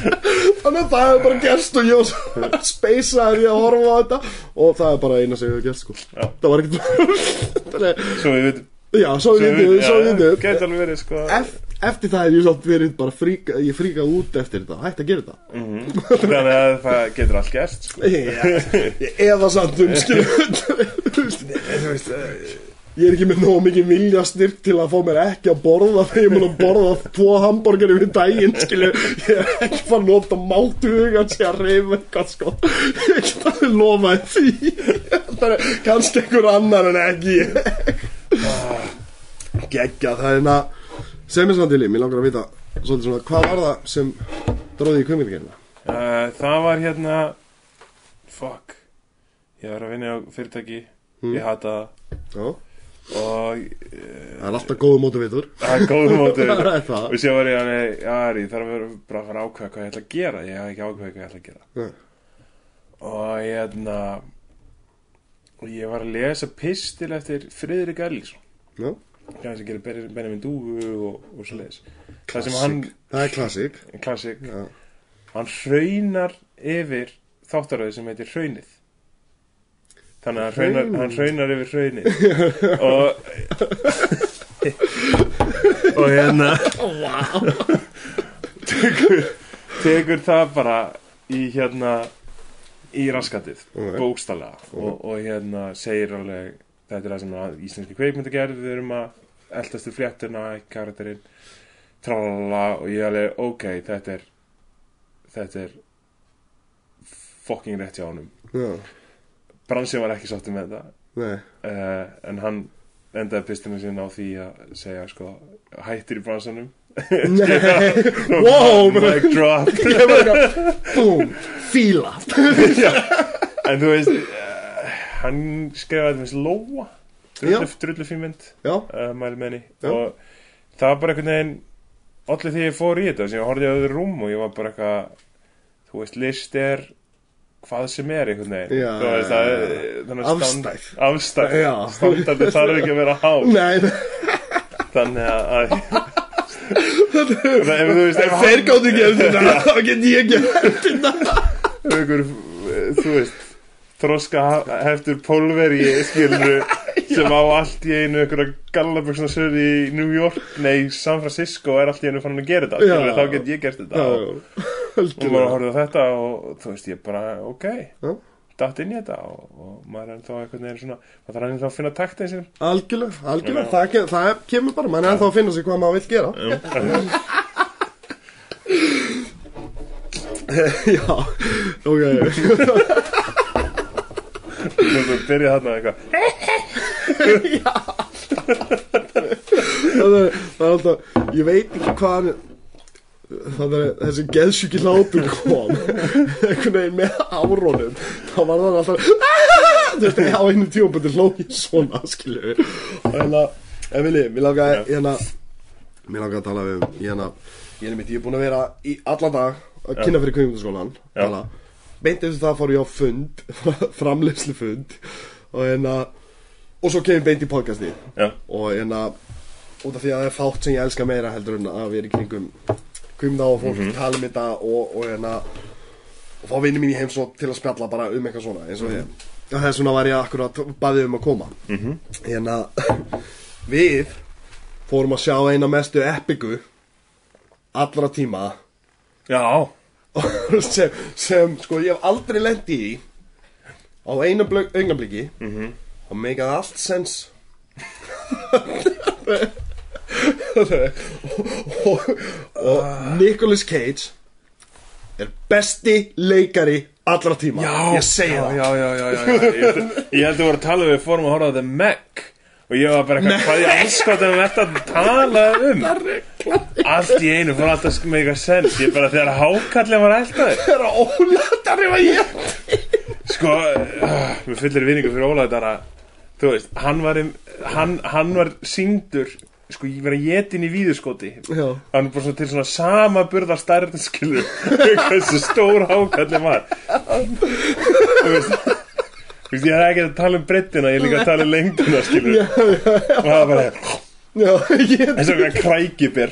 Þannig að það hefur bara gerst og ég var svo speysaður í að horfa á þetta. Og það er bara eina sem hefur gerst sko. Það var ekkert Þannig, veitum Já, við veitum Gæti alveg verið sko. Ef, eftir það er ég samt verið bara fríka, ég fríka út eftir þetta, hætti að gera þetta. Mhm. Þannig að það getur allt gerst sko. Ég eða samt um skilur þú veist, ég er ekki með nóg mikið vilja styrk til að fá mér ekki að borða þegar ég mun að borða tvo hambúrgari við daginn skilur, ég er ekki fann að nota mátu hugan sé að reyfa eitthvað sko. Ég get alveg lofaði því. Það er kannski einhver annar en ekki ég geggja það er að sem er svona til í, mér langar að vita svolítið svona, hvað var það sem dróði í kvimilgerina? uh, Það var hérna Fuck Ég var að vinna á fyrirtæki Ég hata Já, það Og það er alltaf góðu mótu vitur það er góð mótur Það er það. Og sér var ég Já, Ari, þarf að vera bara að fara að ákveða hvað ég ætla að gera. Ég hef ekki ákveða hvað ég ætla að gera. Nei. Og hérna Og ég var að lesa pistil eftir Friðrik Erlísson Já, Hvað sem gerir Ben- Benjamin Dúfu og, og svo leiðis Það hann er klassik. Klassik. Já, Hann hraunar yfir þáttaröðu sem heitir Hraunið. Þannig að hraunar, Hraun. hann hraunar yfir Hraunið. Og Og hérna tekur, tekur það bara í hérna í raskatið, Ok. bókstallega og, og hérna segir alveg þetta er það sem að íslenski kveikmynda gerð við erum að eldastu fléttuna karakterinn, tralala og ég alveg, ok, þetta er þetta er fucking rétt hjá honum. Já, Bransin var ekki sáttum með nei. Uh, en hann endaði pistinu sinna á því að segja sko, hættir í bransanum wow mic drop. Búm, fíla en þú veist uh, hann skrifaði þess Lóa. Drullu, fín mynd uh, henni. Já. og það var bara einhvern veginn allir því ég fór í þetta sem ég horfði á öðru rúm og ég var bara eitthvað þú veist, list er hvað sem er einhvern veginn. Veist, það er- þannig að stand- Afstæð. afstæð, Já. standardi þarf ekki að vera há nei, þannig að, að þeir gáttu ekki eftir þetta. Þá get ég ekki eftir þetta þú veist þroska heftur pólveri skilur sem á allt í einu einhverja gallaböksna sögur í New York, nei, San Francisco er allt í einu fann að gera þetta, Já. þá get ég gert þetta. Og, og maður horfði á þetta og þú veist, ég bara, ok. Já. Datt inn í þetta og, og maður er þá einhvern veginn svona, maður þarf hann þá að finna taktið sér. Algjörlega, algjörlega, það, ke- það kemur bara, mann er ennþá að finna sig hvað maður vill gera. Já, ok. Þú byrja þarna eitthvað. Það er, það er alltaf, ég veit ekki hvað það er þessi geðsjúki hlátur kom einhvern veginn með árónum. Þá var það alltaf þú veist, á einu tíumbundir hlóki svona, skilju hérna, Emily, mér langar hérna, mér langar að tala við um hérna, ég er mitt, ég er búin að vera í allan dag að kynna fyrir kveimundasskólan Já. tala, beint eftir það fór ég á fund framleyslu fund og hérna og svo kemur beint í podcasti já, og hérna út af því að það er fátt sem ég elska meira heldur en að vera í kringum kvimda og fólk tala um þetta og, og hérna og fá vinni mín í heimsótt til að spjalla bara um eitthvað svona eins og ég og þess vegna var ég akkurat baðið um að koma. -hmm. hérna við fórum að sjá eina mestu epiku allra tíma. Já. Sem, sem sko ég hef aldrei lendi í á einu augnabliki mm -hmm. og meikaði allt sens og, og, Nicolas Cage er besti leikari allra tíma. Já, ég segi já, það. já, já, já, já, já. Ég, held- ég held að voru að tala við fórum að horfa á The Meg og ég var bara eitthvað hvað ég anskotum þetta að tala um? Allt í einu fór alltaf með eitthvað sens ég bara þegar hákallin var eldaði Það er að ólættar ef að ég sko, uh, með fullir vinningu fyrir Ólaður Dara þú veist, hann var um, hann, hann var síngdur sko, ég var að getin í víðuskoti Já. hann er bara svona til svona sama burðar stærðin skilur hversu stór hákallin var þú veist ég er ekki að tala um brettina, ég er líka að tala um lengdina, skilur Já, já, og það var bara, já, ég eins og eitthvað krækibér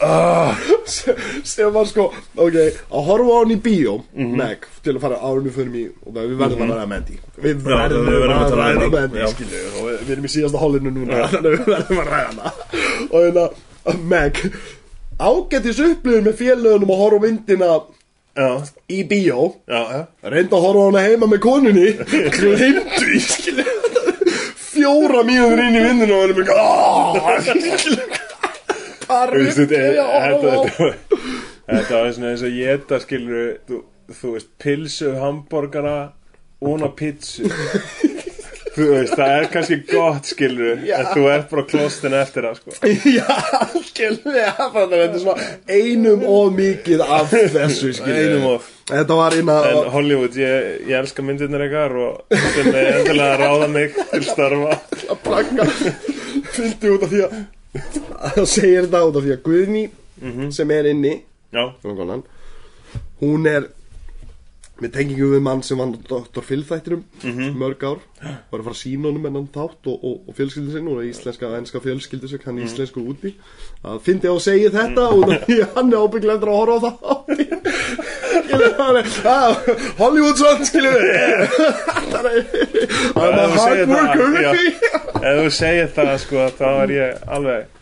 bara, sem var sko, ok, að horfa á hann í bíó Meg, til að fara árunni fyrir mig og það, við verðum að ræða Mandy. Við verðum verðum að ræða Mandy, skilju og við erum í síðasta hólinu núna. Þannig að við verðum að ræða hana. Og hérna, Meg ágættis upplifun með félögunum að horfa myndina já, í bíó. Já, já reynda að horfa hana heima með konunni. Glemdu í skilju fjóra mínútur inn í vinnuna og er með aaaah Veist, þetta þetta- þetta var- þetta svona eins og geta, skilur þú, þú veist, pilsu, hambúrgara og pizzu þú veist, það er kannski gott, skilur Já. en þú ert bara klostinu eftir það, sko Já, skilvi, þannig að þetta er svona einum og mikið af þessu, skilvi. Einum of. Þetta var inna, En Hollywood, ég, ég elska myndirnir ykkar og þetta er endilega að ráða mig til starfa að plagga, fylgdi út af því að, það segir þetta út af því að Guðni, sem er inni, konan, hún er með tengingu við mann sem vann Dr. Phil þættinum mörg ár. Var að fara að sína honum enn þátt og, og, og fjölskyldu sinni og íslenska og enska fjölskyldu sig hann íslensku úti að fyndi á að segja þetta og því að hann er ábygglega eftir að horfa á það. Hann Hollywood son skilur við er þú segir hard worker það, ef þú segir það, sko, þá er ég alveg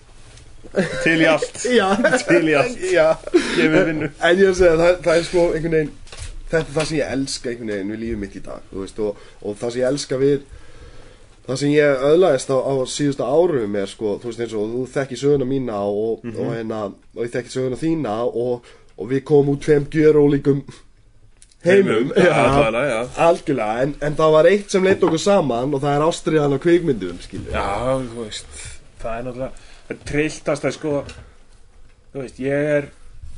til í allt. Til í allt. Gefið vinnu En ég er að segja, það, það er sko einhvern veginn Þetta er það sem ég elska einhvern veginn við lífið mitt í dag veist, og, og það sem ég elska við Það sem ég öðlaðist á, á síðustu árum er sko, þú veist eins og þú þekki söguna mína og, og, hérna, og ég þekki söguna þína og, og við komum út tveim gjörólíkum heimum, Heimum, allavega, já. algjörlega en, en það var eitt sem leitt okkur saman og það er ástriðan á kvikmyndum skilju Já, þú veist, það er náttúrulega trilltast að sko. Þú veist, ég er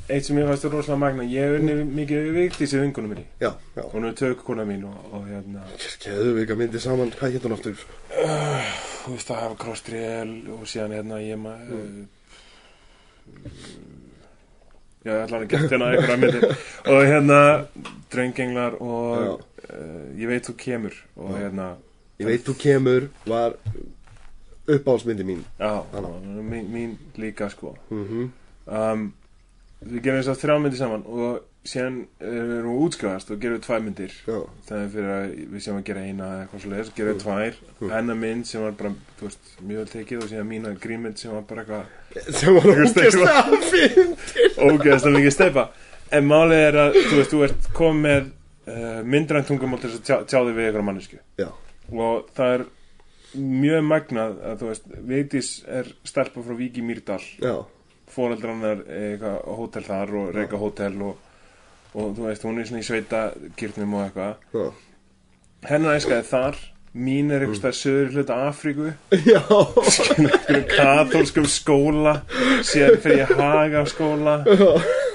eitt sem ég fannst rosalega magna, ég er unni mikið vikt í sig vingunum minni, Já, já. Hún er tökkona mín og, og hérna, Geðu við ekki að myndi saman, hvað hétt hún aftur? þú veist, það hafa krossdrél og síðan hérna ég maður Já, hann að geta hérna einhverja myndir og hérna Dröngenglar og uh, ég veit þú kemur og hérna Ég veit þú kemur var uppáhaldsmyndi mín. Já, mín, mín líka sko. Mm um, Við gerum þess að þrjá myndir saman og síðan við erum við útskrifast og gerum við tvær myndir. Er fyrir að við séum að gera eina eða eitthvað svo leiðis, gerum við tvær. Mm. hennar mynd sem var bara, þú veist, mjög vel tekið og síðan mína grínmynd sem var bara eitthvað sem var Einhver steipa. ógeðslega fyndin. Ógeðslega mikið steipa. En málið er að, þú veist, þú ert komið með uh, myndrænt tungumál til þess að tjá, tjá þig við eitthvað mannesku Já, og það er mjög magnað að þú veist, Vigdís er stelpa frá Víki Mýrdal. Á hótel þar og reyka hótel og, og þú veist, hún er svona í sveita kyrknum og eitthvað. Já. Hennar æskaði þar mín er eitthvað mm. söður hluta Afríku. Já, einhverjum katólskum skóla síðan fyrir ég haga skóla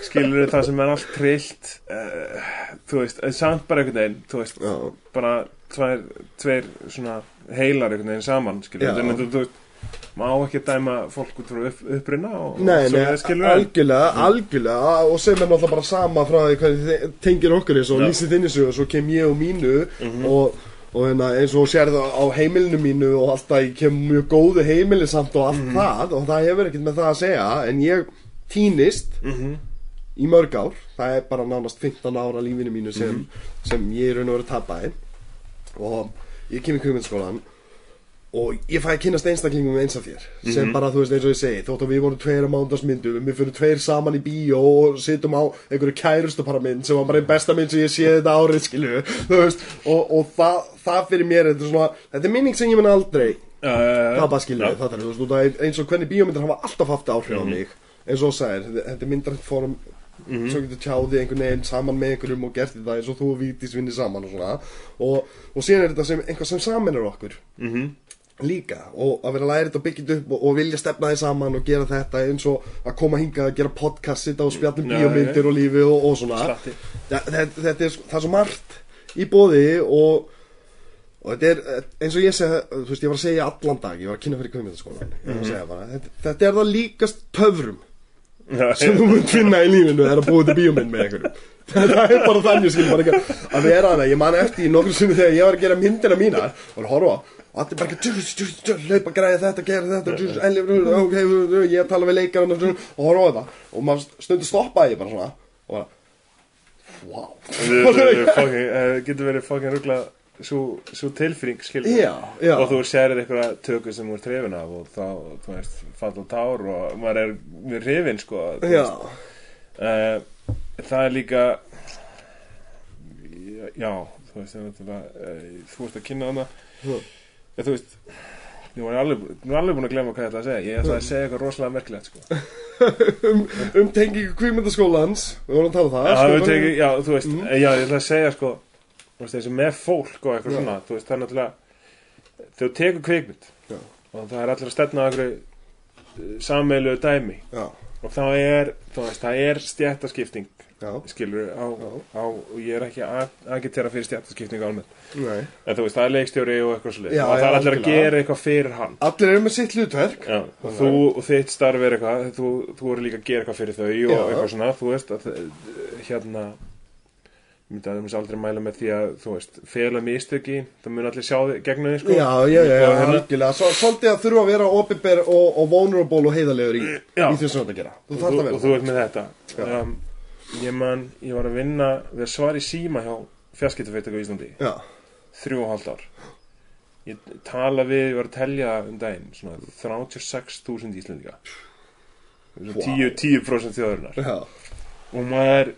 skilur það sem er allt trillt? Uh, þú veist, en samt bara einhvern veginn þú veist, já, bara tveir, tveir svona heilar einhvern veginn saman skilur, Já. en þú, þú veist má ekki dæma fólk út frá upp, uppruna og, nei, og nei, skilur en algjörlega, algjörlega og sem er náttúrulega bara sama frá því hvað þið tengir okkur eins og lýsið þinni sögu og svo kem ég og mínu og, og hérna, eins og sérðu á heimilinu mínu og alltaf ég kem mjög góðu heimili samt og allt það og það hefur ekkert með það að segja en ég týnist Mhm. í mörg ár. Það er bara nánast 15 ára lífinu mínu sem, sem ég er raun og verið tapaði. Og ég kem í kvikmyndaskólan og ég fæ að kynast einstaklingum eins af þér sem bara, þú veist, eins og ég segi þótt að við vorum tveir að mándagsmyndum við fyrir tveir saman í bíó og sittum á einhverju kærustupara mynd sem var bara einn besta mynd sem ég sé þetta árið, skilju og, og það, það fyrir mér þetta er svona, þetta er minning sem ég mun aldrei uh, það bara skilju, það er, af eins og hvernig bíómyndir hafa alltaf haft áhrif á mig eins og þú sagðir, þetta- er myndrænt fórum svo getur tjáði einhvern veginn saman með einhverjum og gert þetta eins og þú og Vítis vinni saman og svona og, og síðan er þetta sem einhvað sem saminar okkur. Mhm, líka. Og að vera að þetta og byggja þetta upp og, og vilja stefna því saman og gera þetta eins og að koma hingað að gera podcast sitta og spjallum bíómyndir og lífi og, og svona. Þetta, þetta, er, það er svo margt í bóði og, og þetta er eins og ég segi þú veist ég var að segja allan dag, ég var að kynna fyrir kvömyndaskólan að segja bara, þetta, þetta er það líkast töfrum sem þú munt finna í lífinu er að búa til bíómynd með einhverjum. Það er bara þannig skil bara að vera hana ég man eftir í nokkur sinni þegar ég var að gera myndina mínar og að horfa og allir bara hlaupa græði þetta, gera þetta tjús, enli, ok, ég tala við leikarinn og horfa á þetta. Og maður stundu stoppaði ég bara svona og bara wow getur verið fucking ruggla svo, já. og þú sérið eitthvað tökur sem ert hrifin af og þá, þú veist, falla tár og maður er mjög hrifin sko veist. Eh, það er líka já, þú veist það er náttúrulega, eh, þú ert að kynna hana Ja, þú veist Nú er ég alveg, nú er alveg búin að glemma hvað ég ætla að segja. Ég ætla að segja eitthvað rosalega merkilegt sko. um, um tengingu kvímyndaskólans við vorum að tala um það Já, sko, tekið, já, þú veist, já, ég ætla að segja sko, veist, með fólk og eitthvað svona, þú veist, það er náttúrulega þegar þú tekur kvikmynd Já. og það er allir að stefna einhverju sammeilegu dæmi. Já, og þá er, þú veist, það er stjættaskipting, skilur á, á, og ég er ekki að agitera fyrir stjættaskipting almennt, en þú veist, það er leikstjóri og eitthvað svolítið, og það er allir að gera eitthvað fyrir hann. Allir eru með sitt hlutverk. Og þú og þitt starf er eitthvað þú, þú eru líka að gera eitthvað fyrir þau og Já. eitthvað svona, þú veist að, eh, hérna ég myndi að það aldrei mæla með því að þú veist, fela mistöki, það mun allir sjá gegnum þig sko. Já, já, já, já, Og hérna- algjörlega. Svo, Svolítið að þurfa að vera opinber og, og vulnerable og heiðalegur í, í því sem þú ert að gera. Þú og, þú, vera og þú ert með þetta. Um, ég man, ég var að vinna við að svara í síma hjá fjarskiptafyrirtæku í Íslandi. Já, þrjú og hálft ár. Ég tala við, ég var að telja um daginn svona 36.000 Íslendinga. Vá. 10%, 10 þjóðurinnar og maður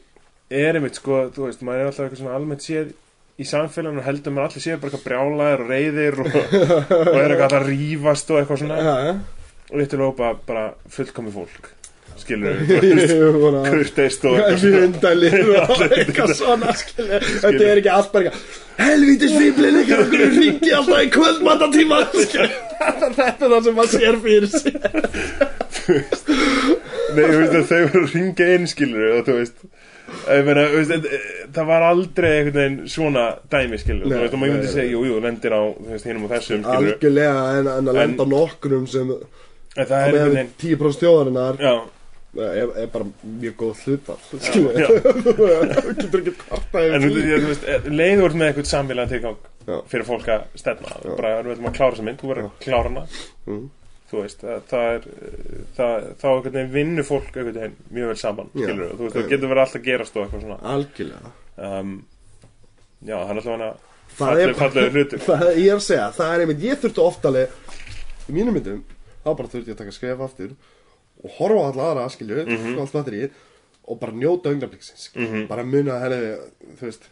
er einmitt sko, þú veist, maður er alltaf eitthvað svona almennt séð í samfélaginu heldur maður allir séð bara eitthvað brjálæðir og reyðir og, og er eitthvað að rífast og eitthvað svona. Já, já. Og til að hópa bara fullkomi fólk skilur kurteist og Hvað eitthvað svona og skilja Þetta er ekki allt bara eitthvað Helvítis fíblin ykkur okkur ringi alltaf í kvöldmandatíma Þetta er það sem maður sér fyrir sig Nei, þú veist þau voru að ringa inn skilur og þú veist meina, veist, eh, það var aldrei einhvern veginn svona dæmi skilur Nei, veist, og maður myndi segja, jú, jú, lendir á hinum og þessum skilur Algjörlega en, að lenda nokkrum sem en það er einhvern veginn 10% þjóðarinnar er, er bara mjög góð já. Þú getur ekki kvarta en þú, þú veist, eh, leiður með eitthvað samfélag tilgang Já. fyrir fólk að stefna. Bara, við ætlum að klára þessa mynd, þú verður að klára hana. Mm. þú veist, það, það er það, þá einhvern veginn vinnur fólk einhvern veginn mjög vel saman, skilur þú veist, það getur verið alltaf að gerast og eitthvað svona. Algjörlega. Um, já, hann er alltaf Það er falleg, fallega hlutur. Það, Ég er að segja, það er einmitt, ég þurfti oft alveg Í mínum myndum, þá bara þurfti ég að taka skref aftur Og horfa á alla aðra, skilju, mm -hmm. allt batterið Og bara njóta augnabliksins Mhm. Bara muna, henni, þú veist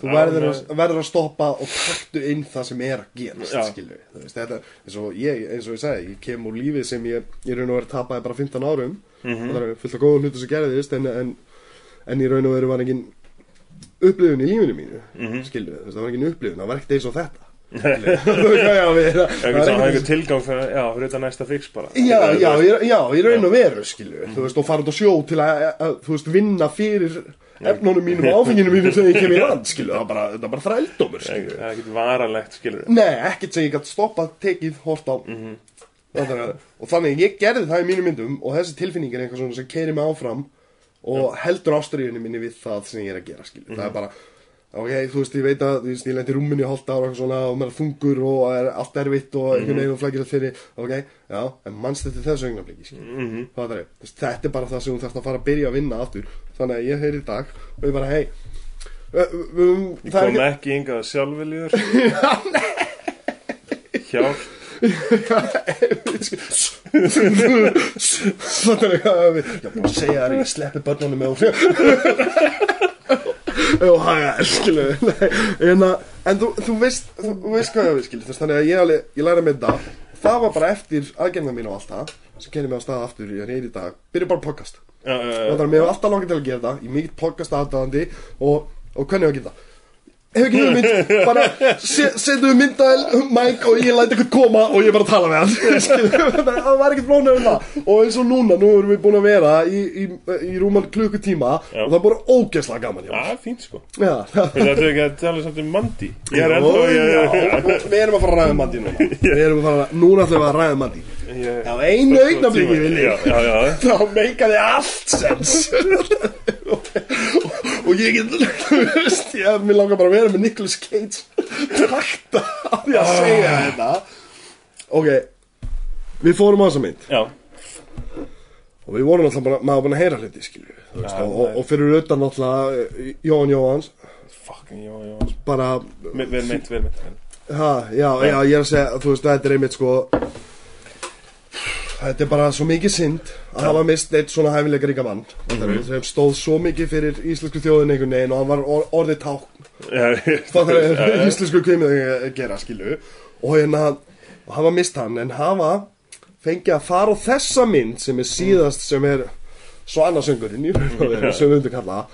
Þú Já, verður, að, verður að stoppa og taktu inn það sem er að gerast, Já. skilju eins og ég, eins og ég segi, ég kem úr lífið sem ég, ég raun og verið tapaði bara 15 árum Mhm. og það er fullt af góðum hlutu sem gerðist en, en, en í raun og veru var engin upplifun í lífinu mínu Mhm. skilju, það var engin upplifun, það var ekkert eins og þetta já, já, einhver tilgang fyrir, já, fyrir þetta næsta fix bara. Já, er, já, í- já, í raun og veru skilju, þú veist, og fara út á sjó til að, að þú veist, vinna fyrir efnunum mínum og áfenginu mínum sem ég kem í land, skilju, það var bara, bara þrældómur, skilju. það er ekkert varanlegt, skilur Nei, ekkert sem ég gæti stoppað, tekið, hort á. Mhm. þannig að, Og þannig ég gerði það í mínum myndum Og þessi tilfinning er eitthvað svona sem keiri mig áfram Og heldur ástriðunni minni við það sem ég er að gera skilur. Mhm. Það er bara Ok, þú veist, ég veit að þú veist, ég lendi í rúminu í hálft ára og svona og maður þungur og er allt erfitt og Mhm. einhvern veginn og flækir allt fyrir. Ok, já, en mannst þetta þessu augnabliki skilur. Mhm. það? Er, veist, þetta er bara það sem þú þarfst að fara að byrja að vinna aftur. Þannig að ég heyri í dag og ég bara, hei um, ég kom ekki yngað sjálfviljur. Hjálp. Eitthvað að Ég að segja þér að ég sleppi börnunum með og haga þér, skilu en, að- en þú, þú veist þú, þú veist hvað ég við, skilu Þannig að ég, alveg, ég læra með þetta. Það var bara eftir aðgerðna mín og allt það sem kenni mig á stað aftur, ég er í dag. Byrja bara podcast. Já, já, og það er mér hefur alltaf langið til að gera þetta ég er mikill podcast aðdáðandi og, og hvernig ég að gera það hef ekki hugmynd bara se- setjum myndaðil Mike og ég læti eitthvað koma og ég bara tala með hann. Það var ekkert flónið um það. Og eins og núna, nú erum við búin að vera í, í, í rúman klukkutíma Já. og það er bara ógeðslega gaman Já, fínt sko. Það ætlum ekki að tala samt um Mandi er við erum að fara að ræða um Mandi núna. Við erum að fara að ræða um Mandi ég, Já, einu augnabliki vilji Já, já, já. Þá meikaði allt sens. Og, ég get ég mér langar bara að vera með Nicolas Cage. Takta á því að segja þetta. Ok við fórum á þessa mynd. Já, og við vorum alltaf bara, maður búin að heyra hluti skilju, Já, og, og, fyrir utan alltaf eh, Jóhann Jóhanns. Fucking, já, já bara, Vel meint, vel meint. Ha, já, já, ég er að segja þú veist, þetta er einmitt sko þetta er bara svo mikið synd að hafa mist eitt svona hæfilega ríka mann Mhm. sem stóð svo mikið fyrir íslensku þjóðin einhvern veginn og hann var or orðið ták Já, ég- það er íslensku kvimið að gera skilu og hérna hafa mist hann en hafa fengið að fara á þessa mynd sem er síðast sem er og veru sem við undir kalla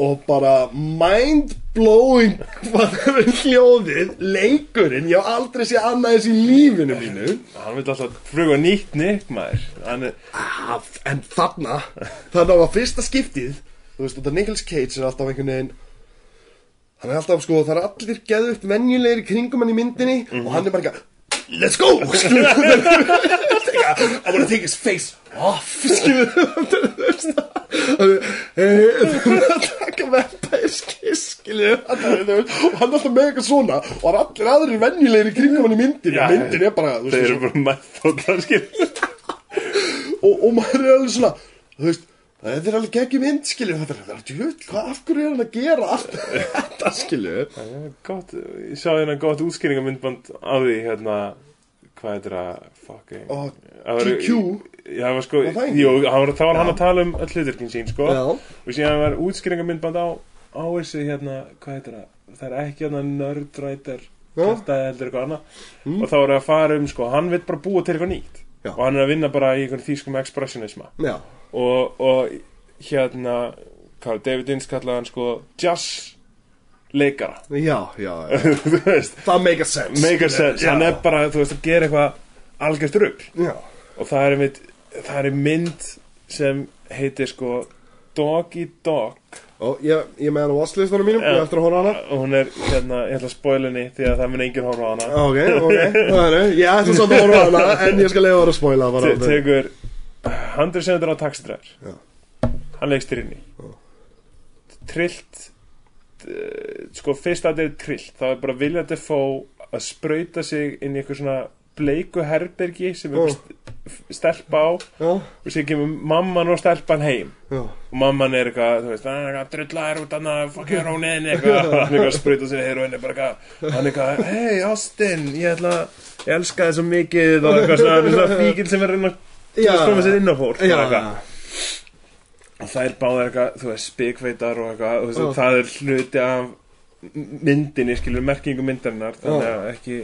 og bara mind blowing hvað er hljóðið leikurinn, ég hef aldrei sé annað eins í lífinu mínu Hann vil alltaf fruga nýtt nýtt maður er ah, en þarna þannig að var fyrsta skiptið þú veist, þetta Nicolas Cage er alltaf einhvern veginn hann er alltaf sko, það er allir geðugt venjulegir í kringum hann í myndinni og hann er bara eitthvað Let's go! skilur við. I wanna take his face off skilur við. Það taka vampæskiss skilur við. og hann er alltaf með eitthvað svona. Og það er allir aðrir venjulegir í kringum hann í myndinni. Já, myndin er bara, Þeir eru bara mættóttar og, og maður er alveg svona þú veist, þetta er alveg geggjum mynd skilur þetta er, þetta er djöfull, hvað, af hverju er hann að gera allt þetta Gott, ég sá hérna gott útskýringamindband á því hérna Hvað heitir það, fucking Það GQ? Já, það var sko, Var það jú, var, þá var hann að tala um öll hluturkin sín, sko. Já. Og síðan var útskýringamindband á, á þessu hérna, hvað heitir það? Það er ekki hérna nördrætar. Mm. Þetta heldur eitthvað annað. Og þá er að fara um, sko, hann vil bara búa til eitthvað nýtt. Já. Og hann er að vinna bara í einhvern þýskum expressionisma. Og, og hérna hvað, David Ince kallaði hann sko jazz leikara. Já, já, já. það make a sense. Make a sense. Hann er bara, þú veist, að gera eitthvað algjört rugg og það er einmitt, það er mynd sem heitir sko Doggy Dog. Og ég, ég með hann á watchlistanum mínum Já. ég eftir að horfa á hana. Og hún er, hérna, ég ætla að spoila henni því að það mun enginn horfa á hana. Ok, ok, það er ég ætla samt að horfa á hana en ég skal leiða það að spoila bara Te tekur 100 sendur á taxidræður hann leikst þér inni trillt uh, sko fyrst að þetta er trillt. Þá er bara viljað að fá að sprauta sig inn í eitthvað svona bleiku herbergi sem st stelpa á. Já, og sér kemur mamman og stelpan heim. Já, og mamman er eitthvað, þú veist, hann er eitthvað drullar út hann að fokkja rónin eitthvað hann er eitthvað að sprauta sig hér og henni bara eitthvað hann er eitthvað, hei Austin, ég ætla ég elska þið svo mikið og eitthvað svona, svona fíkil sem er reyna að koma sér inn á fólk og og það er báðar eitthvað, þú veist, spikveitar og eitthvað, Já. það er hluti af myndinni, skilur, merkingu myndarinnar þannig að ekki,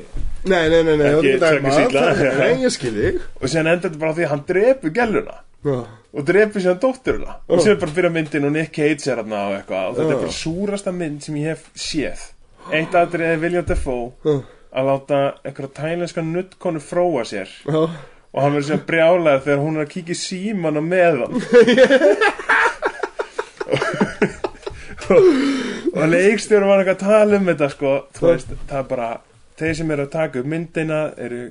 nei, nei, nei, nei, Ekki trekka það- nei, ég skil þig. Og síðan endur þetta bara því að hann drepu gæluna já, og drepi síðan dótturuna. Já. og sér bara fyrir myndin og Nick Cage er hérna og eitthvað. Og þetta Já. er bara súrasta mynd sem ég hef séð. Eitt aðrið er William Dafoe já, að láta einhverja tælenska nuttkonu fróa sér. Og hann verður síðan brjálega þegar hún er að kíkja síman á meðan og leikstjóru var eitthvað að tala um þetta sko, þú veist, það er bara þeir sem eru að taka upp myndina eru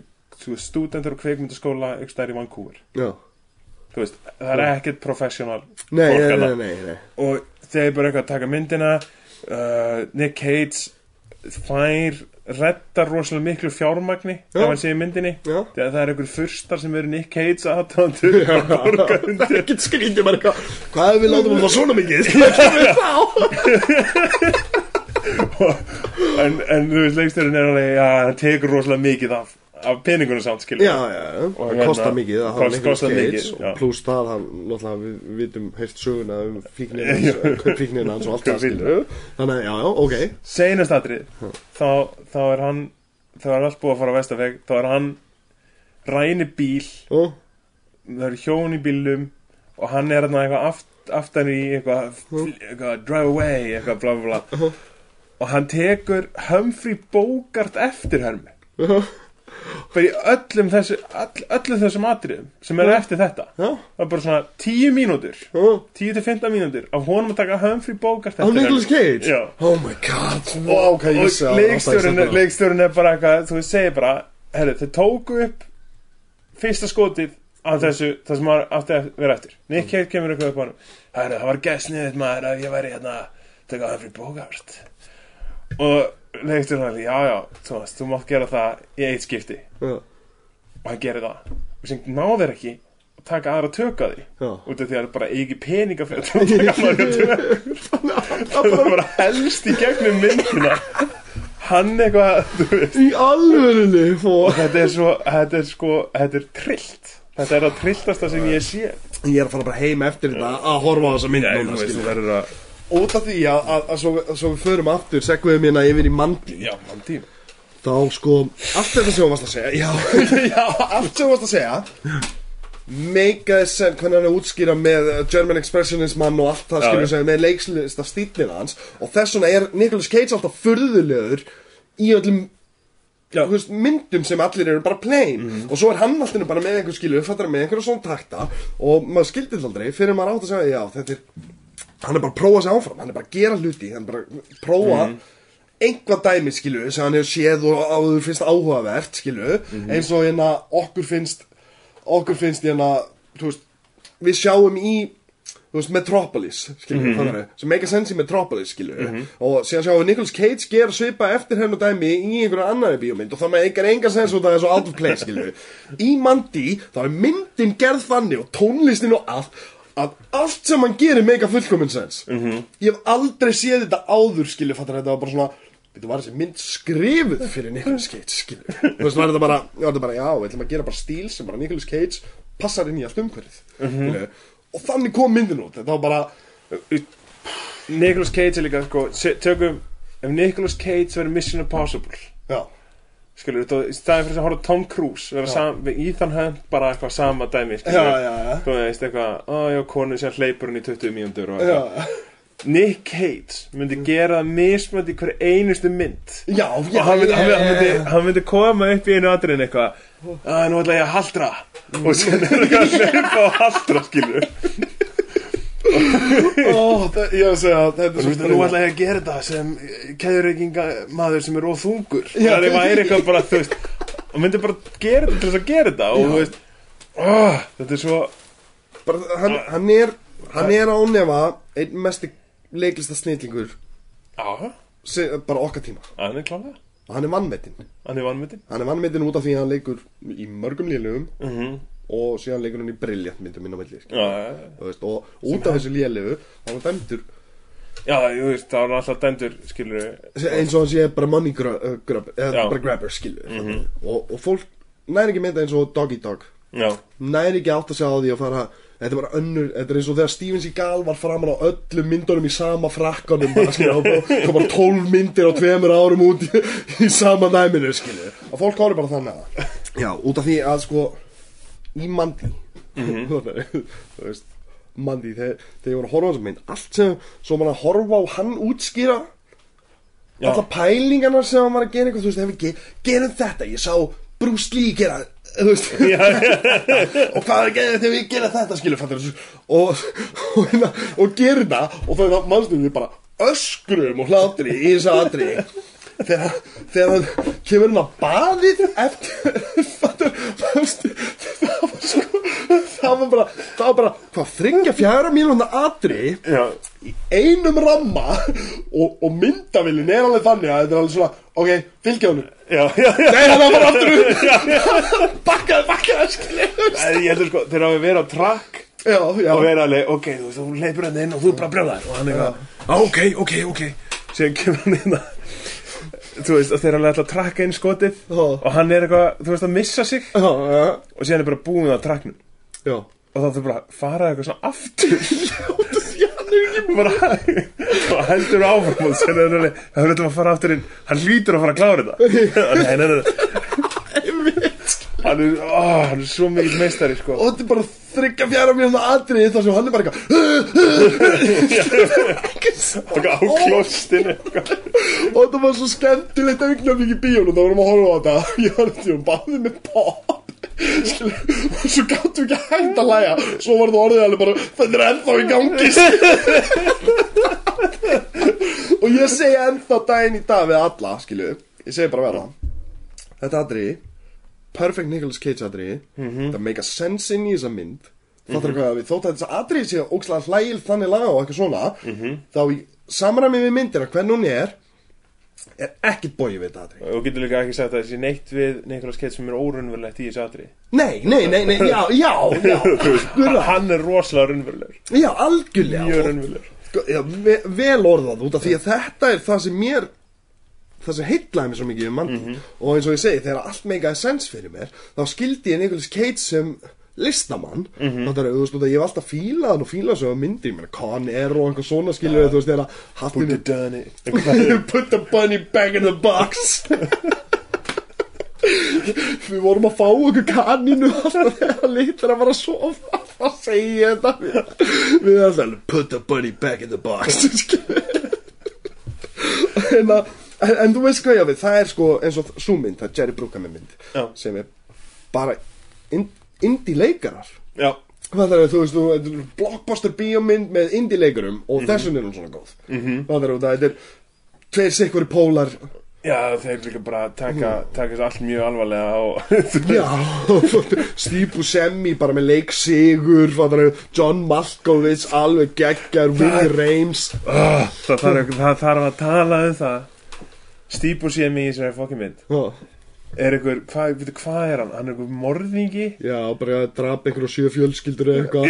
stúdendur og kveikmyndaskóla ykkur stær í Vancouver. Já, þú veist, það er ekkert professional nei, fólk nei, nei, nei, nei. og þeir bara eitthvað að taka myndina uh, Nick Cage fær reddar rosalega miklu fjármagni Já. ef hann segir myndinni. Þegar það er einhver fyrstar sem eru Nick Cage aðtöndur að borga það er undir. Ekkert skrítið bara eitthvað hvað ef við látum hann fá svona mikið? En, en þú veist leikstjórinn er alveg já, hann tekur rosalega mikið af, af peningunum samt skilur Já, já, já, Og það hérna, kostar mikið að hafa kost- kostar mikið, og pluss það, hann, náttúrulega við vitum heilt söguna um fíknin hans, fíknin hans og allt það skilur Þannig, að, já, já, ok. Seinast atrið þá, þá er hann þá er allt búið að fara á vestafeg þá er hann ræni bíl. Og, það eru hjón í bílum og hann er þarna eitthvað aft, aftan í eitthvað, eitthvað drive away eitthvað bla bla bla. Og hann tekur Humphrey Bogart eftirhermi. Já, bara í öllum þessu all, öllum þessum atriðum sem eru eftir þetta já, það er bara svona 10 mínútur já. 10-15 mínútur af honum að taka Humphrey Bogart Á Nicolas Cage? Já. Oh my god. Hvað ég og leikstjórinn er, bara eitthvað þú segir bara, herru, þau tóku upp fyrsta skotið af þessu, það sem var átti að vera eftir. Nick Cage kemur eitthvað upp á hann herru, það var gæst niður maður að ég væri hérna taka Humphrey Bogart. Og leikstjórinn er, já, já, þú veist, þú mátt gera það í eitt skipti. Já, og hann gerir það. Og sem náður ekki að taka aðra tök að því. Já. út af því að það er bara ekki peninga fyrir að taka aðra tök. Það er bara helst í gegnum myndina. Hann eitthvað þú veist, Í alvörunni fó. Þetta er svo þetta er sko, þetta er trillt. Þetta er að trilltasta sem ég sé. Ég er að fara bara heim eftir þetta að horfa á þessa mynd núna, skilur. Út af því að, að, að, svo, að svo við förum aftur segveðum hérna yfir í mandi já, mann tím þá sko, allt þetta sem þú varst að segja já, já, allt sem þú varst að segja meikaði sem hvernig hann er útskýra með uh, German Expressionism mann og allt það skilur segja með leikslista stílinn hans. Og þess vegna er Nicolas Cage alltaf furðulegur í öllum veist, myndum sem allir eru bara plain. Og svo er hann alltaf bara með einhver skilu fattar með einhverja svona takta. Og maður skildi þetta aldrei fyrir maður átt að segja já, þetta er hann er bara að prófa sig áfram, hann er bara að gera hluti hann er bara að prófa einhvað dæmi skilu sem hann hefur séð og áður finnst áhugavert skilu eins og hérna okkur finnst okkur finnst hérna veist, við sjáum í veist, Metropolis skilu, mm sem make a sense í Metropolis skilu og síðan sjáum við Nicolas Cage gera svipa eftir hennu dæmi í einhverju annari bíómynd og það með engar engar sens og það er svo out of place skilu í Mandy þá er myndin gerð þannig og tónlistin og allt að allt sem hann gerir meika fullkomin sens -hmm. ég hef aldrei séð þetta áður skilu, fattar þetta var bara svona Þetta var þessi mynd skrifuð fyrir Nicolas Cage, skilur. Þú veist, var þetta bara, var þetta bara, já, við ætlum að gera bara stíl sem bara Nicolas Cage passar inn í allt umhverfið. Mm Og þannig kom myndin út. Þetta var bara, Nicolas Cage er líka sko, tökum ef Nicolas Cage verður Mission Impossible já, skilur þetta, í staðin fyrir að horfa Tom Cruise vera sam, við Ethan Hunt bara eitthvað sama dæmi skilur. Já, já, já. þú veist eitthvað, ó já, konu sem hleypur hann í 20 mínútur og eitthvað. Nick Cage myndi gera það mismönd í hverju einustu mynd. Já, og já, hann myndi, já, hann, myndi, já, hann, myndi, hann myndi koma upp í einu atriðin eitthvað að nú ætla ég að haldra og sen er eitthvað að hleypa á haldra skilur Ó, það- ég var að segja, þetta og er þú veist, nú ætla ég að gera þetta sem keðurreikinga maður sem er óþungur Já. það er væri eitthvað bara, þú veist og myndi bara gera þetta til þess að gera þetta og þú veist, oh, þetta er svo bara, hann, hann er, hann er ánefa einn mesti leiklista snillingur já, bara okkar tíma. hann er klálega Og hann er vannmetinn. hann er vannmyndin Hann er vannmetinn út af því að hann leikur í mörgum lélugum mm -hmm. Og síðan leikur hann í briljant myndum inn á milli, skilur. Þú veist, og út af þessu lélegu þá var hann dæmdur. Já, þú veist, það var hann alltaf dæmdur skilur eins og hann sé bara money grub, uh, Já. bara grabber skilu og, og fólk næri ekki með þetta eins og Doggy Dog. Já, næri ekki átt að segja á því og fara þetta bara önnur, þetta er eins og þegar Steven Seagal var framan á öllum myndunum í sama frakkanum kom bara 12 myndir á tveimur árum út í, í sama dæminu skilja, og fólk horfir bara þannig að já, út af því að sko í Mandy. Þú veist Mandy, þegar þegar ég var að horfa á þessa mynd allt sem, svo mann að horfa á hann útskýra Já. alla pælingarnar sem hann var að gera eitthvað, þú veist, ef við ge gerum þetta, ég sá Bruce Lee gera, þú veist. Og hvað er geðið þegar við gera þetta, skilur, fattar þessu og, og, hérna, og gerum það og það er mannstu við bara öskrum og hlátri í þessu aðri þegar, þegar kemur hann að baðið eftir það var sko það var bara, það var bara hvað þringja fjara mínúna aðri í einum ramma og, og myndavillin er alveg þannig að þetta er alveg svona ok, já, Nei, hann var bara aftur upp. Bakkaði, bakkaði, skilja ég heldur sko, þegar við verðum á já og vera alveg, ok, þú leipur hann inn og þú er bara brjóðar og hann er eitthvað, ah, ok, ok, ok. Síðan kemur hann inn að þú veist, og þeir alveg alltaf að trakka inn skotið og hann er eitthvað, þú veist, að missa sig. Og síðan er bara búin að trakknum. Já. Og þá þurfa bara að fara eitthvað svona aftur. Og heldur áfram og síðan er hann er að fara aftur inn. Hann hlýtur að fara að klára þetta nei, nei, nei, nei hann er, ó, hann er svo mikið meistari sko. Og þetta er bara þryggja fjara mínúna atrið þar sem hann er bara eitthvað á klostinu. Og þetta var svo skemmtilegt augnablik í bíónu þá vorum að horfa á þetta. Ég var þetta og báði með pop. Og svo gáttu ekki hægt að læja svo var það orðið alveg bara þetta er ennþá í gangi. Og ég segi ennþá daginn í dag við alla skilu, ég segi bara vera. Þetta atriði perfect Nicolas Cage atriði. Það make a sense inn í þessa mynd þú hvað við þótt að þessa atriði sé ógslag hlægil þannig laga og eitthvað svona þá í samræmi við myndina hvern hún er er ekkert bóið við þetta atriði. Og getur líka ekki sagt að þessi neitt við Nicolas Cage sem er órunverulegt í þessu atri nei, nei, nei, nei, já, já, já akkurat, Hann er rosalega raunverulegur. Já, algjörlega. Mjög raunverulegur. Sko, vel orðað út af því að þetta er það sem mér það sem heitlaði mér svo mikið um mann. Og eins og ég segi, þegar allt meikaði sens fyrir mér þá skildi ég Nicolas Cage sem listamann. Mm -hmm. þannig að veist, ég hef alltaf fílað hann og fílað svo myndir, ég meina Con Air og einhver svona skilur þú veist, þegar it Put the bunny back in the box. Við vorum að fá okkur kaninu alltaf þegar lítur að fara að sofa. Það segi ég þetta. Við- erum alltaf Put the bunny back in the box. En, að, en, en þú veist hvað ég á við Það er sko eins og sú mynd Það er Jerry Bruckheimer mynd Já. Sem er bara in, indie leikarar. Já, Það er, þú veist, þú, er blockbuster bíómynd með indie leikurum og Mhm. þessum er hún svona góð. Mm -hmm. Það er, þetta er tveir sikkur pólar. Já þeir líka bara taka, taka þessu allt mjög alvarlega og Já, Steve Buscemi bara með leiksigur John Malkovich alveg geggjar, Willie Rames Ah, það, þarf, það að tala um það Steve sé mig í þessari fokkin mynd. Er einhver, hvað, hvað er hann? Hann er einhver morðingi? Já bara að drapa einhverjum sjö fjölskyldur eða eitthvað.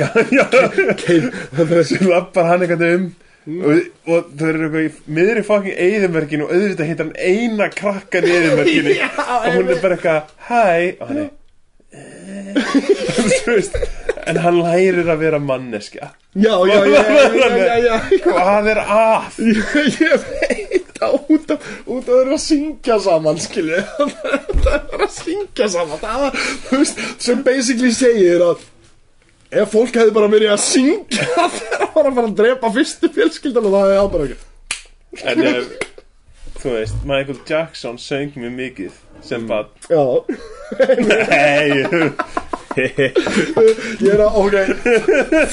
Það er sem lappar hann eitthvað um. Og, og þau eru eitthvað í miðri fokkin eðimverkinu og auðvitað hittar hann eina krakkan í eðimverkinu Já, og hún er bara eitthvað hæ og hann er "Eh." En hann lærir að vera manneskja. Já, já, já, hvað er Ég, ég veit að út af, út af það eru að syngja saman, skilju Það er að syngja saman. Það var, þú veist, sem basically segir að Ef fólk hefði bara verið að syngja þegar það var að fara að drepa fyrstu fjölskyldan og það hefði bara ekki en ef, þú veist, Michael Jackson söng mjög mikið sem bara Já, Nei. Ég er að, ok.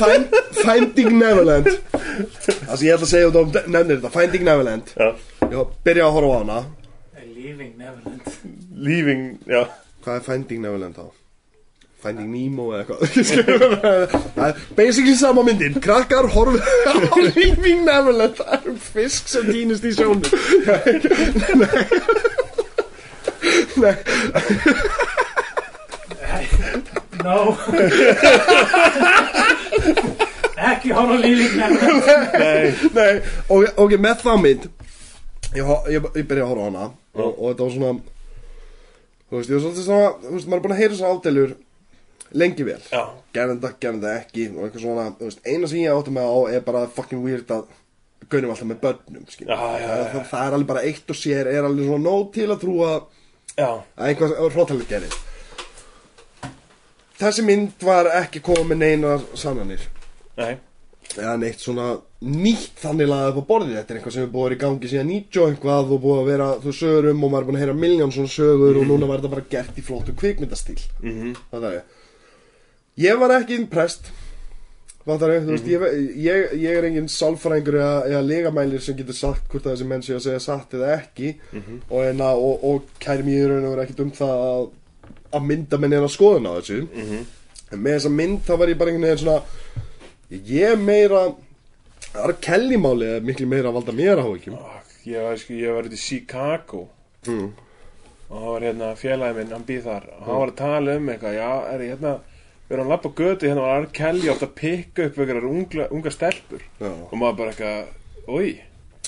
Find, Finding Neverland. Það sem ég ætla að segja út á nefnir þetta Finding Neverland. Já, Já, byrja að horfa á hana. Leaving Neverland. Leaving, já. Hvað er Finding Neverland þá? Finding Nemo eða eitthvað. Basically sama myndin. Krakkar horfið á Leaving Neverland. Það er fisk sem týnist í sjónu Nei, No. Ekki horfa á Leaving Neverland. Nei, nei. Ok, með þá mynd Ég, ég, ég byrja að horfa á hana og, og þetta var svona Þú veist, ég var svolítið svona Þú veist, maður er búin að heyra svona áldelur Lengi vel. Já. Gerðum þetta, gerðum þetta ekki og eitthvað svona, þú veist, eina sem ég átti með á er bara fucking weird að gaunum alltaf með börnum, skil Já, já, já, já. Það, það er alveg bara eitt og sér, er alveg svona nóg til að trúa Já, að einhvað hróttalega gerist Þessi mynd var ekki komið með neinar sannanir. Nei. Eða neitt svona nýtt þannig lagað upp á borðið. Þetta er eitthvað sem er búið að vera í gangi síðan 90 og eitthvað og búið að vera þú sögur um og maður er búin að heyra miljón svona sögur og núna var þetta bara gert í flottum kvikmyndastíl. Mm -hmm. það er ég var ekki impressed. Það er, þú veist, ég, ég, ég er engin sálfræðingur eða, eða legamælir sem getur sagt hvort að þessi menn sé að segja satt eða ekki. Og, en að, og, og kæri í raun og vera ekkit um það að, að mynda menn eða skoðun á þessu. En með þessa mynd þá var ég bara einhvern veginn svona ég meira það er kellimáli eða miklu meira að valda mér áhyggjum. Ég var, sko, ég var út í Chicago. Mm. og það var hérna félagi minn, hann býð þar. Og hann var að tala um eitthvað, já, er ég hérna við erum að lappa á götu, hérna var R. Kelly átt að pikka upp einhverjar unga, unga stelpur? Já. og maður bara eitthvað, oi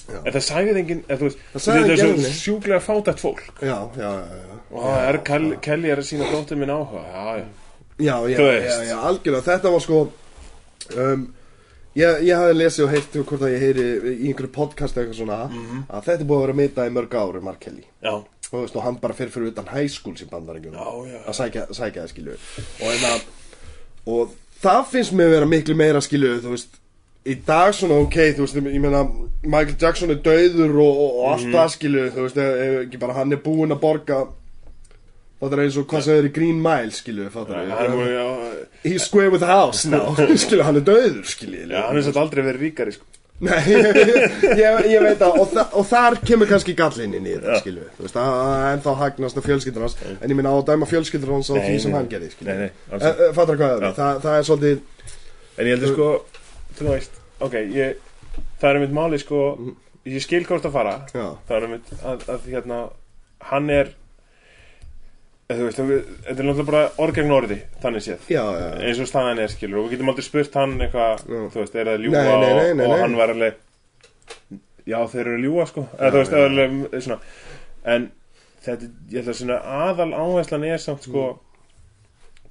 en það sagði enginn, Það er svo henni. sjúklega fátætt fólk. Já, já, já, og er Kelly, Kelly er að sína dóttir minn áhuga. Já, já, já, algjörlega, þetta var sko um, ég, ég hafði lesið og heyrt hvort að ég heyri í einhverju podcast eða eitthvað svona að þetta er búið að vera mitað í mörg ári Mark Kelly. Já, og, þú veist, og hann bara fyrir fyrir utan high school sem bandarengjum að sækja, sækja það skilju og, að, og það finnst mér vera miklu meira skilu þú veist í dag svona ok, þú veist, ég meina Michael Jackson er dauður og, og, og allt það skilu, þú veist, ef, ef ekki bara hann er búinn að borga það er eins og hvað sem er í Green Mile það Hann er já, he's square with the house now, skilu, hann er dauður skilu, já, hann er svolítið aldrei verið ríkari sko. Nei, ég, ég veit að og, þa og þar kemur kannski gallinn inn í þetta, skilu Þú veist, að ennþá hagnast fjölskyldur hans En ég minna á að dæma fjölskyldur hans á Nei, því sem nei. hann gerði, alls Eh, eh, Fattar hvað það er, Þa, það er svolítið En ég heldur sko, þú veist, ok, ég, það er einmitt máli sko, ég skil hvort að fara, Já, það er einmitt að, að hérna, hann er, veist, þetta er náttúrulega bara orð gegn orði, þannig séð. já, já, já. eins og staðan er skilur. Og við getum aldrei spurt hann eitthvað Já. þú veist, er það að ljúga Nei, nei, nei, og, og hann var alveg já, þeir eru að ljúga sko. Þú veist, er alveg svona. En þetta, ég held að svona aðal áherslan er samt sko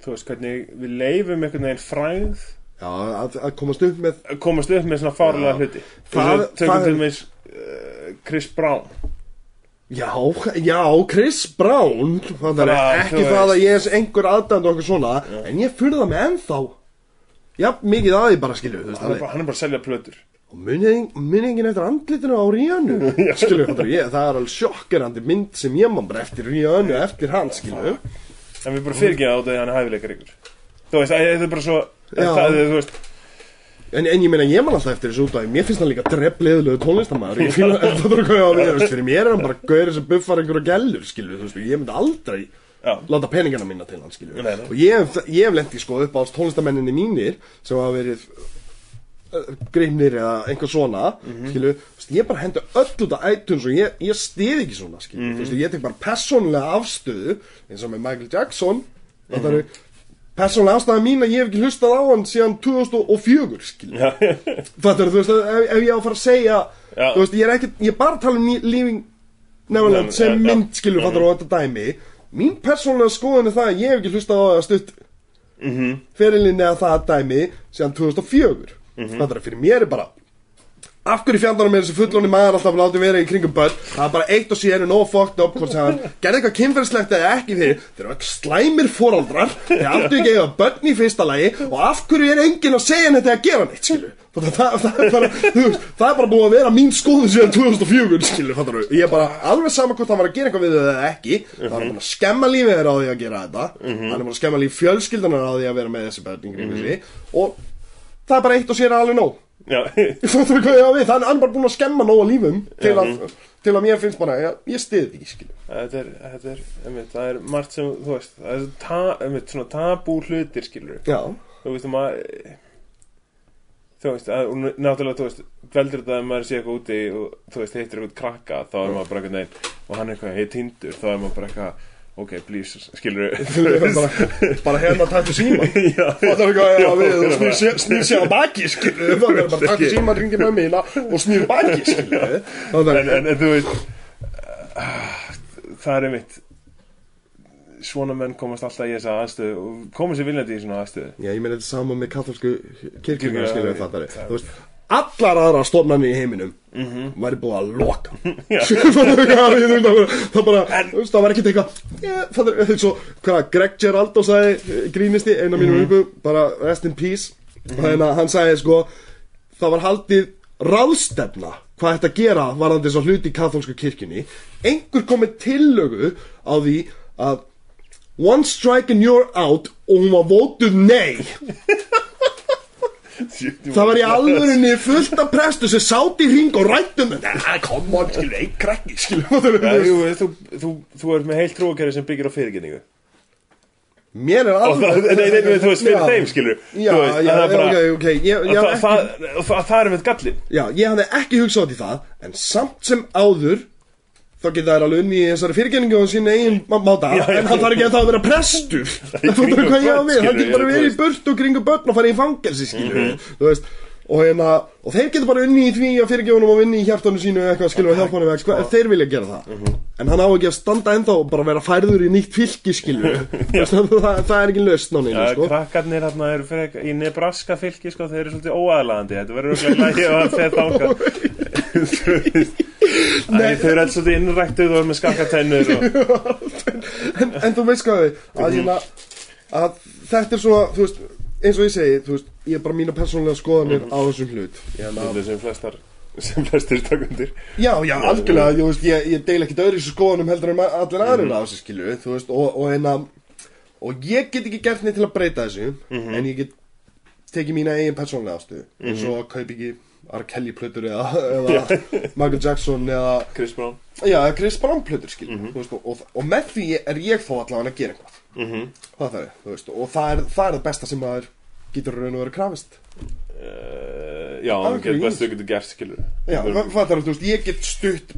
þú veist, hvernig við leifum einhvern veginn fræð já að, að komast upp með komast upp með svona fárlega Já. hluti. Það- tökum til meins uh, Chris Brown Já, já, Chris Brown Það er Bara, ekki þú það að ég er einhver aðdænd og okkur svona En ég fyrir það með ennþá. Já, mikið að því bara skilu þú veist, hann er, bara, hann er bara að selja plötur. Og munið enginn eftir andlitinu á Ríanu Skilu, það er, það er alveg sjokkerandi mynd sem ég man bara eftir Ríanu Eftir hann, skilu en við bara fyrir ekki á þetta að hann er hæfileikar ykkur. Þú veist, það er bara svo Já. það, þú veist, En, en ég meina, ég man alltaf eftir þessu út af Mér finnst hann líka drefleðilegu tónlistamæður Ég fíla, það er hvað ég á að vera Fyrir mér er hann bara gaurið sem buffar einhverja gellur Skilu, þú veist, ég myndi aldrei já, láta peningana mína til hann skilju og ég hef, hef lent í sko upp á tónlistamenninni mínir sem hafa verið uh, grimmir eða einhver svona Mhm. skilju, þú veist, ég bara hendi öll út af iTunes og ég, ég stið ekki svona skilju, Mhm. þú veist, ég tek bara persónlega afstöðu eins og með Michael Jackson. Mhm. það eru persónlega afstöða mín að ég hef ekki hlustað á hann síðan 2004 skilju, já, það eru þú veist, ef, ef ég á að fara að segja Já. þú veist, ég er ekki, ég er bara að tala um Living Neverland Nei, sem já. mynd skilju, fattar á þetta dæmi mín persónulega skoðun er það að ég hef ekki hlustað á það stutt mhm fyrirlinni að það dæmi síðan 2004 Mhm. þetta er fyrir mér er bara af hverju fjandarnum er þessi fullóni maður alltaf látið vera í kringum börn? Það er bara eitt og sér er no fucked up hvort hann gerði eitthvað kynferðslegt eða ekki þeir þeir eru öll slæmir foraldrar þeir áttu ekki eiga börn í fyrsta lagi og af hverju er enginn að segja neitt eða gera neitt skilu það, það, það, er bara, veist, það er bara búið að vera mín skoðun síðan 2004 skilu ég er bara alveg sama hvort hann var að gera eitthvað við þau eða ekki. Það var búin að skemma lífið þeirra á því að gera þetta. Hann er búin að að það er bara eitt og sér alveg nóg við? Hann er bara búinn að skemma nóga lífum til að, til að mér finnst bara, ég, ég stiði því, þetta er, þetta er, einmitt, það er margt sem, þú veist, það er ta, einmitt, svona tabú hlutir, skilur þú veist, um að þú veist, að, náttúrulega, þú veist veldur þetta að maður sé eitthvað úti og þú veist, hittir eitthvað krakka, þá er maður bara eitthvað neginn og hann er eitthvað heitt tindur, þá er maður bara eitthvað ok, please, skilur bara, bara hérna taktu síma. þú hvað ég á við? Og snýr snýr sér á baki, skilju. Það er bara taktu síma, ringi með mína og snýr baki, skilju. Það en, er, en, en þú veist uh, það er einmitt svona menn komast alltaf í þessa aðstöðu og komast sér viljandi í svona aðstöðu já, ég meina þetta sama með katholsku Kirkjuna, skilju, já, fattar já. Þú veist, allar aðra stofnarnir í heiminum Mhm. væri búið að loka. Það bara- það veist, það var ekkert eitthvað yeah, fattar þú, eins og hvað Greg Geraldo sagði eh, grínisti, eina mínu Mhm. uppu bara rest in peace. Og hérna hann sagði sko það var haldið ráðstefna hvað þetta gera varðandi þess að hluti í katholsku kirkjunni. Einhver komið tillögu á því að one strike and you're out og hún var votuð nei Það var í alvörunni fullt af prestu sem sátt í hring og rættum þetta. Come on, skilur, einn krakki, skilur Já, jú, þú, þú, þú ert með heilt trúakerfi sem byggir á fyrirgenningu Mér er alveg nei, nei, nei, þú veist, fyrir Já. þeim, skilur Já, veist, já, að það er bara, ok, ok Ég, ég, og hafði það, ekki, það, það, er með gallin já, ég hafði ekki hugsað í það En samt sem áður Þá geta þær alveg unni í þessari fyrirgenningu á sín eigin má- máta. Já, já. En hann þarf ekki að það að vera prestur. Það er hvað ég á börn, við. Hann getur bara verið í burt og kringu börn og farið í fangelsi, skilur Mhm. Þú veist Og, hérna, og þeir getur bara unni í því að fyrirgefunum og vinni í hjartanu sínu eitthvað skilur og hjálpa eitthvað, sko. þeir vilja gera það Mhm. en hann á ekki að standa ennþá og bara vera færður í nýtt fylki skilur það, það er ekki löst náni Já, sko. krakkarnir hérna eru fyrir í Nebraska fylki, sko, þeir eru svolítið óaðlaðandi Þetta verður okkur ef hann fer þáka Æ, Þau eru alls svolítið innræktuð og eru með skakkatennur og... en, en þú veist hvað við að, hérna, að þetta er svo þú veist, eins og ég segi, þú veist, ég er bara mína persónulega skoðanir Mhm. á þessum hlut ég, na, Þetta sem flestar sem flestir takundir Já, já, algjörlega, ég, veist, ég, ég deil ekkit öðru í þessu skoðanum heldur en allir aðrir Mhm. á þessu skilu, þú veist, og, og eina og ég get ekki gert neitt til að breyta þessu Mhm. en ég get tekið mína eigin persónulega ástu eins og að kaup ekki R. Kelly plötur eða, eða Michael Jackson eða, Chris Brown já, eða Chris Brown plötur Mhm. þú veist, og, og, og með því er ég þó allavega að gera eitthvað mm -hmm. það það er, veist, og það er það, er það besta sem maður getur raun og verið krafist uh, Já, það getur easy. bestu getur gert skilur Já, það er, þú veist, ég get stutt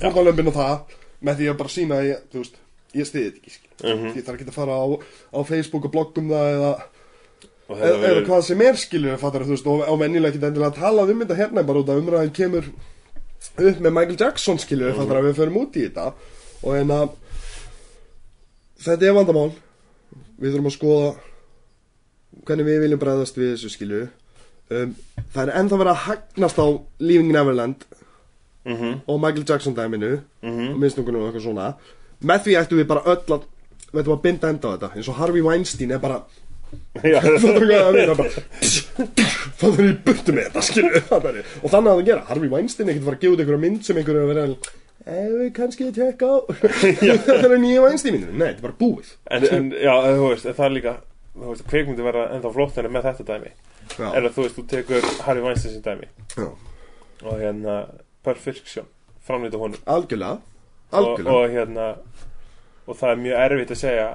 fórnalömbin og það með því að bara sína að ég, þú veist, ég stiði þetta ekki, skil. Mhm. Ég þarf ekki að fara á, á Facebook og bloggum það eða, eða, verður hvað sem er, skilur, fattar, veist, og, og venjulega ekki endilega að tala um þetta hérna, bara út að umræðin kemur upp með Michael Jackson, skilur, fattar að við förum út í þetta. Og en að þetta er vandamál. Við þurfum að skoða hvernig við viljum bregðast við þessu, skilur um, það er ennþá verið að hagnast á Leaving Neverland Mhm, og Michael Jackson dæminu mhm. og minnstungunum og eitthvað svona. Með því ættum við bara öll að við ættum að binda enda á þetta eins og Harvey Weinstein er bara Þú hvað það bara fattar þú í burtu með þetta þið? og þannig að það gera. Harvey Weinstein ekkert fara að gefa út einhverja mynd sem einhverju að vera ef við kannski að tekka á. Þetta er nýja Weinstein mínu nei, þetta er bara búið. En, en já, þú veist, það er líka Þú veist, kveikmyndi verða ennþá flóttari með þetta dæmi. Já, Er að þú veist, þú tekur Harry Weinstein sem dæmi. Já. Og hérna, Perfection Framlýta honum. Algjörlega. Og, algjörlega. og hérna Og það er mjög erfitt að segja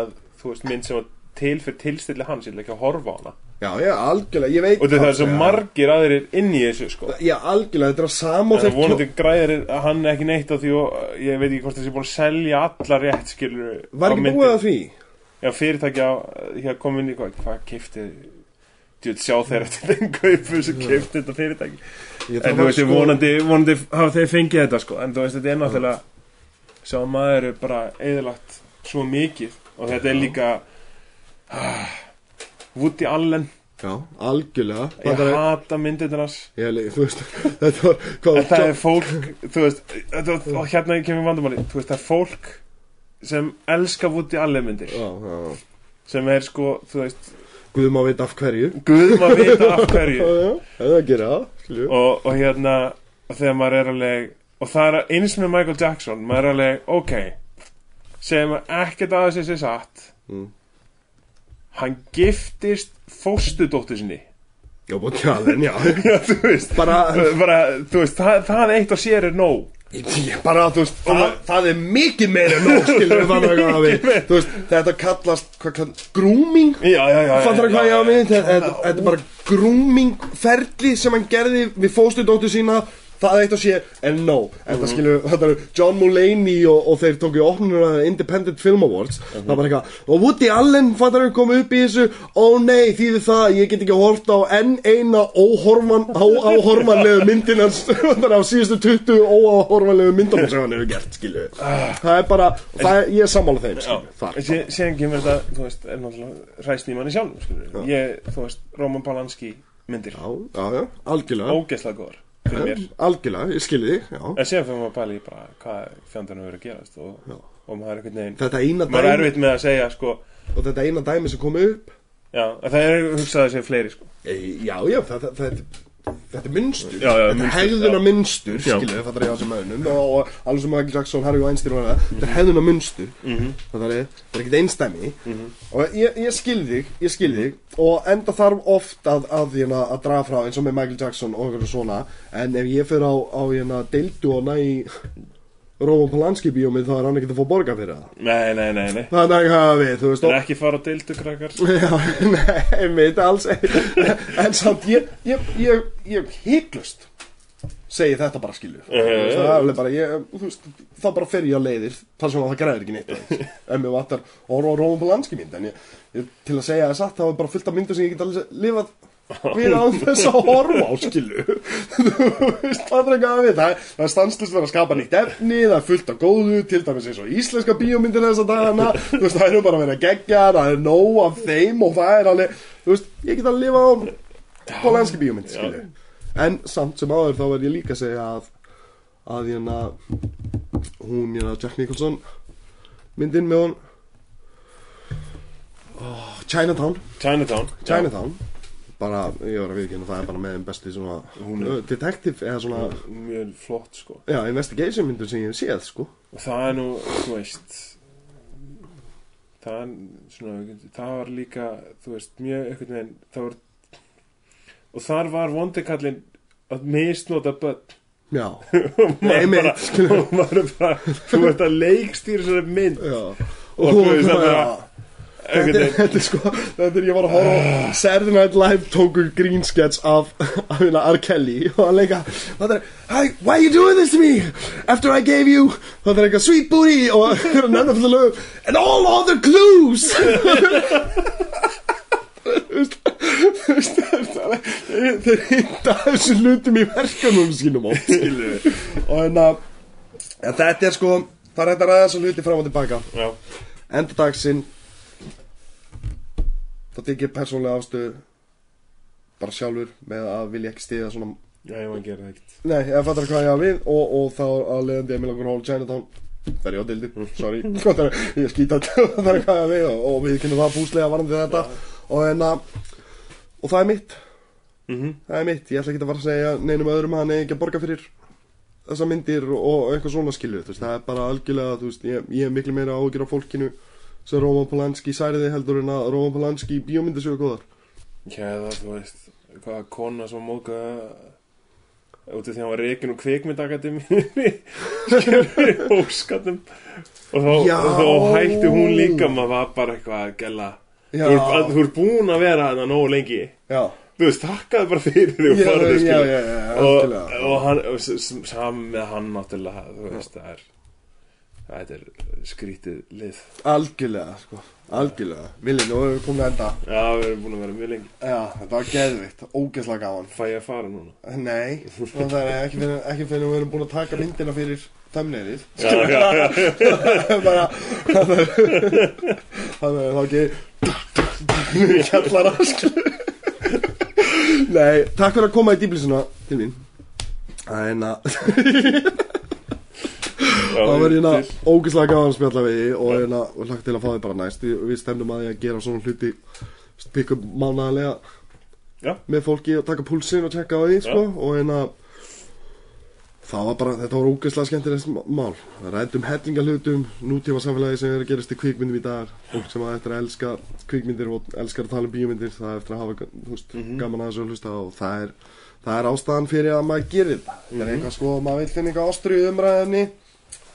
Að þú veist, mynd sem að til fyrir tilstilli hans Ég vil ekki að horfa á hana. Já, já, algjörlega, ég veit Og það er svo margir aðrir inn í þessu sko. Já, algjörlega, þetta er að sama og þeir vonandi græðir hann ekki neitt á því og ég veit ekki hvort þessi búin að selja alla rétt skilur var ekki búið að því? Já, fyrirtækja hér kom inn í hvað, hvað kifti Þú veit, sjá þeir eftir þeim kaupu sem kifti þetta fyrirtæki. En þú að veist, sko- vonandi, vonandi hafa þeir fengið þetta sko. En þú veist, þetta er náttúrulega Sjá, maður er bara eðalagt svo mikið. Og þetta er líka Woody Allen. Já, algjörlega. Ég þið? hata myndirnar hans. Ég, le- þú veist, þetta var hvað, það er fólk, þú veist, þetta, og hérna kemur vandamáli, þú veist, það er fólk sem elska Woody Allen myndir, já, já, já. sem er sko, þú veist, Guð má vita af hverju. Guð maður vita af Já, hverju. Já, það er að gera það skilju. og, og hérna, og þegar maður er alveg, og það er eins með Michael Jackson, maður er alveg, ok, sem ekkert aðeins þessi satt, Mm. Hann giftist fóstudóttur sinni, Já, búin tjáðin, já. Já, þú veist, Bara, bara, þú veist, það, það eitt og sér er nóg. ég, bara, þú veist það, það er mikið meira en nóg, skilju Þannig að við, þú veist, þetta kallast hvað kallast, grooming? Já, já, já. Fattar já, hvað ég á já, við? Þetta þetta- er bara grooming ferli sem hann gerði við fóstudóttur sína Það eitt og sé en no. En það skilur, þetta er John Mulaney og, og þeir tóku í opnuna Independent Film Awards. Það var eitthvað Og Woody Allen fattar við komið upp í þessu? Ó nei, þýðir það, ég get ekki að horta á enn eina óhorman áhormanlegu myndin hans. Þannig á síðustu 20 óáhormanlegu myndum sem hann hefur gert, skilur Það er bara, það er, ég er sammála þeim, skilur sé- Síðan kemur þetta, þú veist, er náttúrulega ræst í manni sjálfum, skilur Ég, þú veist, Roman Polanski myndir. Já, já, já, algjörlega. Ógeðslega góðar Algjörlega, ég skilji þig, En síðan fyrir maður að pæla í bara hvað fjandana verið að gerast og, og maður er einhvern veginn Þetta eina Maður er dæmi erfitt með að segja, sko. Og þetta eina dæmi sem kom upp. Já, það er hugsað að segja fleiri, sko. E, Já, já, það, það, það, þetta er munstur Já, já, Þetta er mynstur, hegðuna já. munstur, Já. skilju, það er ég á þessum mönnum. Og, og alveg sem Michael Jackson, Harry Weinstein og það. Þetta er hegðuna munstur Mhm. Það er, það er ekkert einstæmi Og ég, ég skil þig, ég skil þig. Og enda þarf oft að, að, að, að draga frá eins og með Michael Jackson og eitthvað svona. En ef ég fyrir á, á hérna, deildu og næ Róman Polanski bíómið þá er hann ekkert að fá borga fyrir það. Nei, nei, nei, nei. Það er ekki við, þú veist Það er ekki fara á deildu, krakkar. Já, nei, mitt alls En samt, ég, ég, ég, ég hygglust segi þetta bara skilur. Þú veist, Það er alveg bara, ég, þú veist þá bara fer ég á leiðir, þar sem að það græðir ekki neitt. En mér vantar, og ró- róum på landski mynd En ég, til að segja það satt, þá er bara fullt af myndir sem ég get alveg lifað við á þess að horfa á skilu það er ekki að við það, það er stanslust verið að skapa nýtt efni það er fullt af góðu, til dæmis eins og íslenska bíómyndir þess að dagana veist, það er nú bara að vera gegja, það er nóg af þeim og það er alveg, þú veist, ég get að lifa á polanski bíómynd, skilu en samt sem áður þá verð ég líka að segja að að hérna hún, hérna Jack Nicholson myndin með hún Chinatown. Chinatown Chinatown bara, ég var að viðkynna það er bara með þeim besti svona Hún uh, detective eða svona mjög flott sko. Já, investigation myndur sem ég hef séð sko. Og það er nú, þú veist það er svona, það var líka þú veist, mjög einhvern veginn það var og þar var vondikallin að misnota börn. Já, skilur. og maður er bara þú ert að leikstýra þessari mynd. Já. Og þú veist, það Þetta er, þetta er sko, þetta er ég var að horfa á Saturday Night Live tóku green sketch af, af hérna R. Kelly. Og hann leika, það er, hey, why you doing this to me? After I gave you, það er eitthvað sweet booty og nefnum fyrir lög, and all other clues. Það er- þeir hinda þessu hlutum í verkanum sínum og hérna, ja, þetta er sko, það er hægt að ræða þessu hluti fram og tilbaka. Enda dagsinn þá tek ég persónlega ástöðu bara sjálfur með að vilja ekki stiða svona já, ég maður gera það ekkert. Nei, ég fattar hvað ég hafa við og, og þá að leiðandi ég með langar hóla Chinatown. Fer ég á dildi, sorry. Er- ég skýta það er hvað ég hafa við og, og við kynum það búslega varandi þetta. Og en að og það er mitt, mm það er mitt. Ég ætla ekki að fara að segja neinum öðrum að hann eigi ekki að borga fyrir þessar myndir og, og eitthvað svona skilju það er bara algjörlega, þú veist, ég, ég er miklu meira ágjör á fólkinu sem Roman Polanski særiði heldur en að Roman Polanski bíómyndir séu góðar. Já, það, þú veist hvaða kona sem mókaði út af því að hann var kvikmyndakademi skilur óskatum og Já. og þá hætti hún líka maður var bara eitthvað að Já. þú ert- búin að vera þarna nógu lengi. Já, þú veist, þakkaði bara fyrir því og já, og, og hann, og s- s- saman með hann náttúrulega, þú veist, það er það er skrítið lið. Algjörlega, sko. Algjörlega, Vili, nú erum við komin að enda. Já, við erum búin að vera mjög lengi. Já, þetta var geðvikt, ógeðslega gaman. Fæ ég að fara núna? Nei, það er ekki fyrir, ekki fyrir við erum búin að taka myndina fyrir thumbnailið. Já, já, já, bara það er þá ekki kjallara skilur. nei, takk fyrir að koma í dýblisuna til mín. En að það var hérna ógeðslega gaman að spjalla við því og hérna og hlagt til að fá þið bara næst. Við, stemnum að því að gera svona hluti pikk upp mánaðarlega Já. með fólki og taka púlsinn og tjekka á því sko, og hérna það var bara, þetta var ógeðslega skemmtilegt mál. Það rættum hellinga hlutum nútíma samfélagi sem er að gerast í kvikmyndum í dag. Fólk sem að eftir að elska kvikmyndir og elskar að tala um bíómyndir það er eftir að hafa þú veist, gaman að þessu að hlusta og það er, það er ástæðan fyrir að maður gerir þetta. Það er eitthvað sko, maður vil finna eitthvað ástriðu umræðefni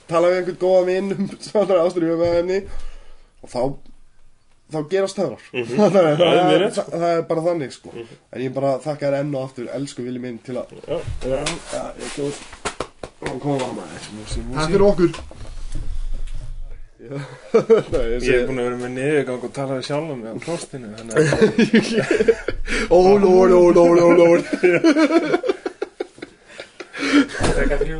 tala við einhvern góða vinn um svona ástriðu umræðefni og þá þá gerast töfrar. Það, er, Það er það, er, rétt, það, er bara þannig sko. En ég bara þakka þér enn og aftur elsku vilji minn til að já. Já, ég ekki og koma maður Takk fyrir okkur. Já, ég ég er segi búin að vera með niðurgang og tala við sjálfum mig á klostinu þannig að Oh lord, oh lord, oh lord. Frekar þrjú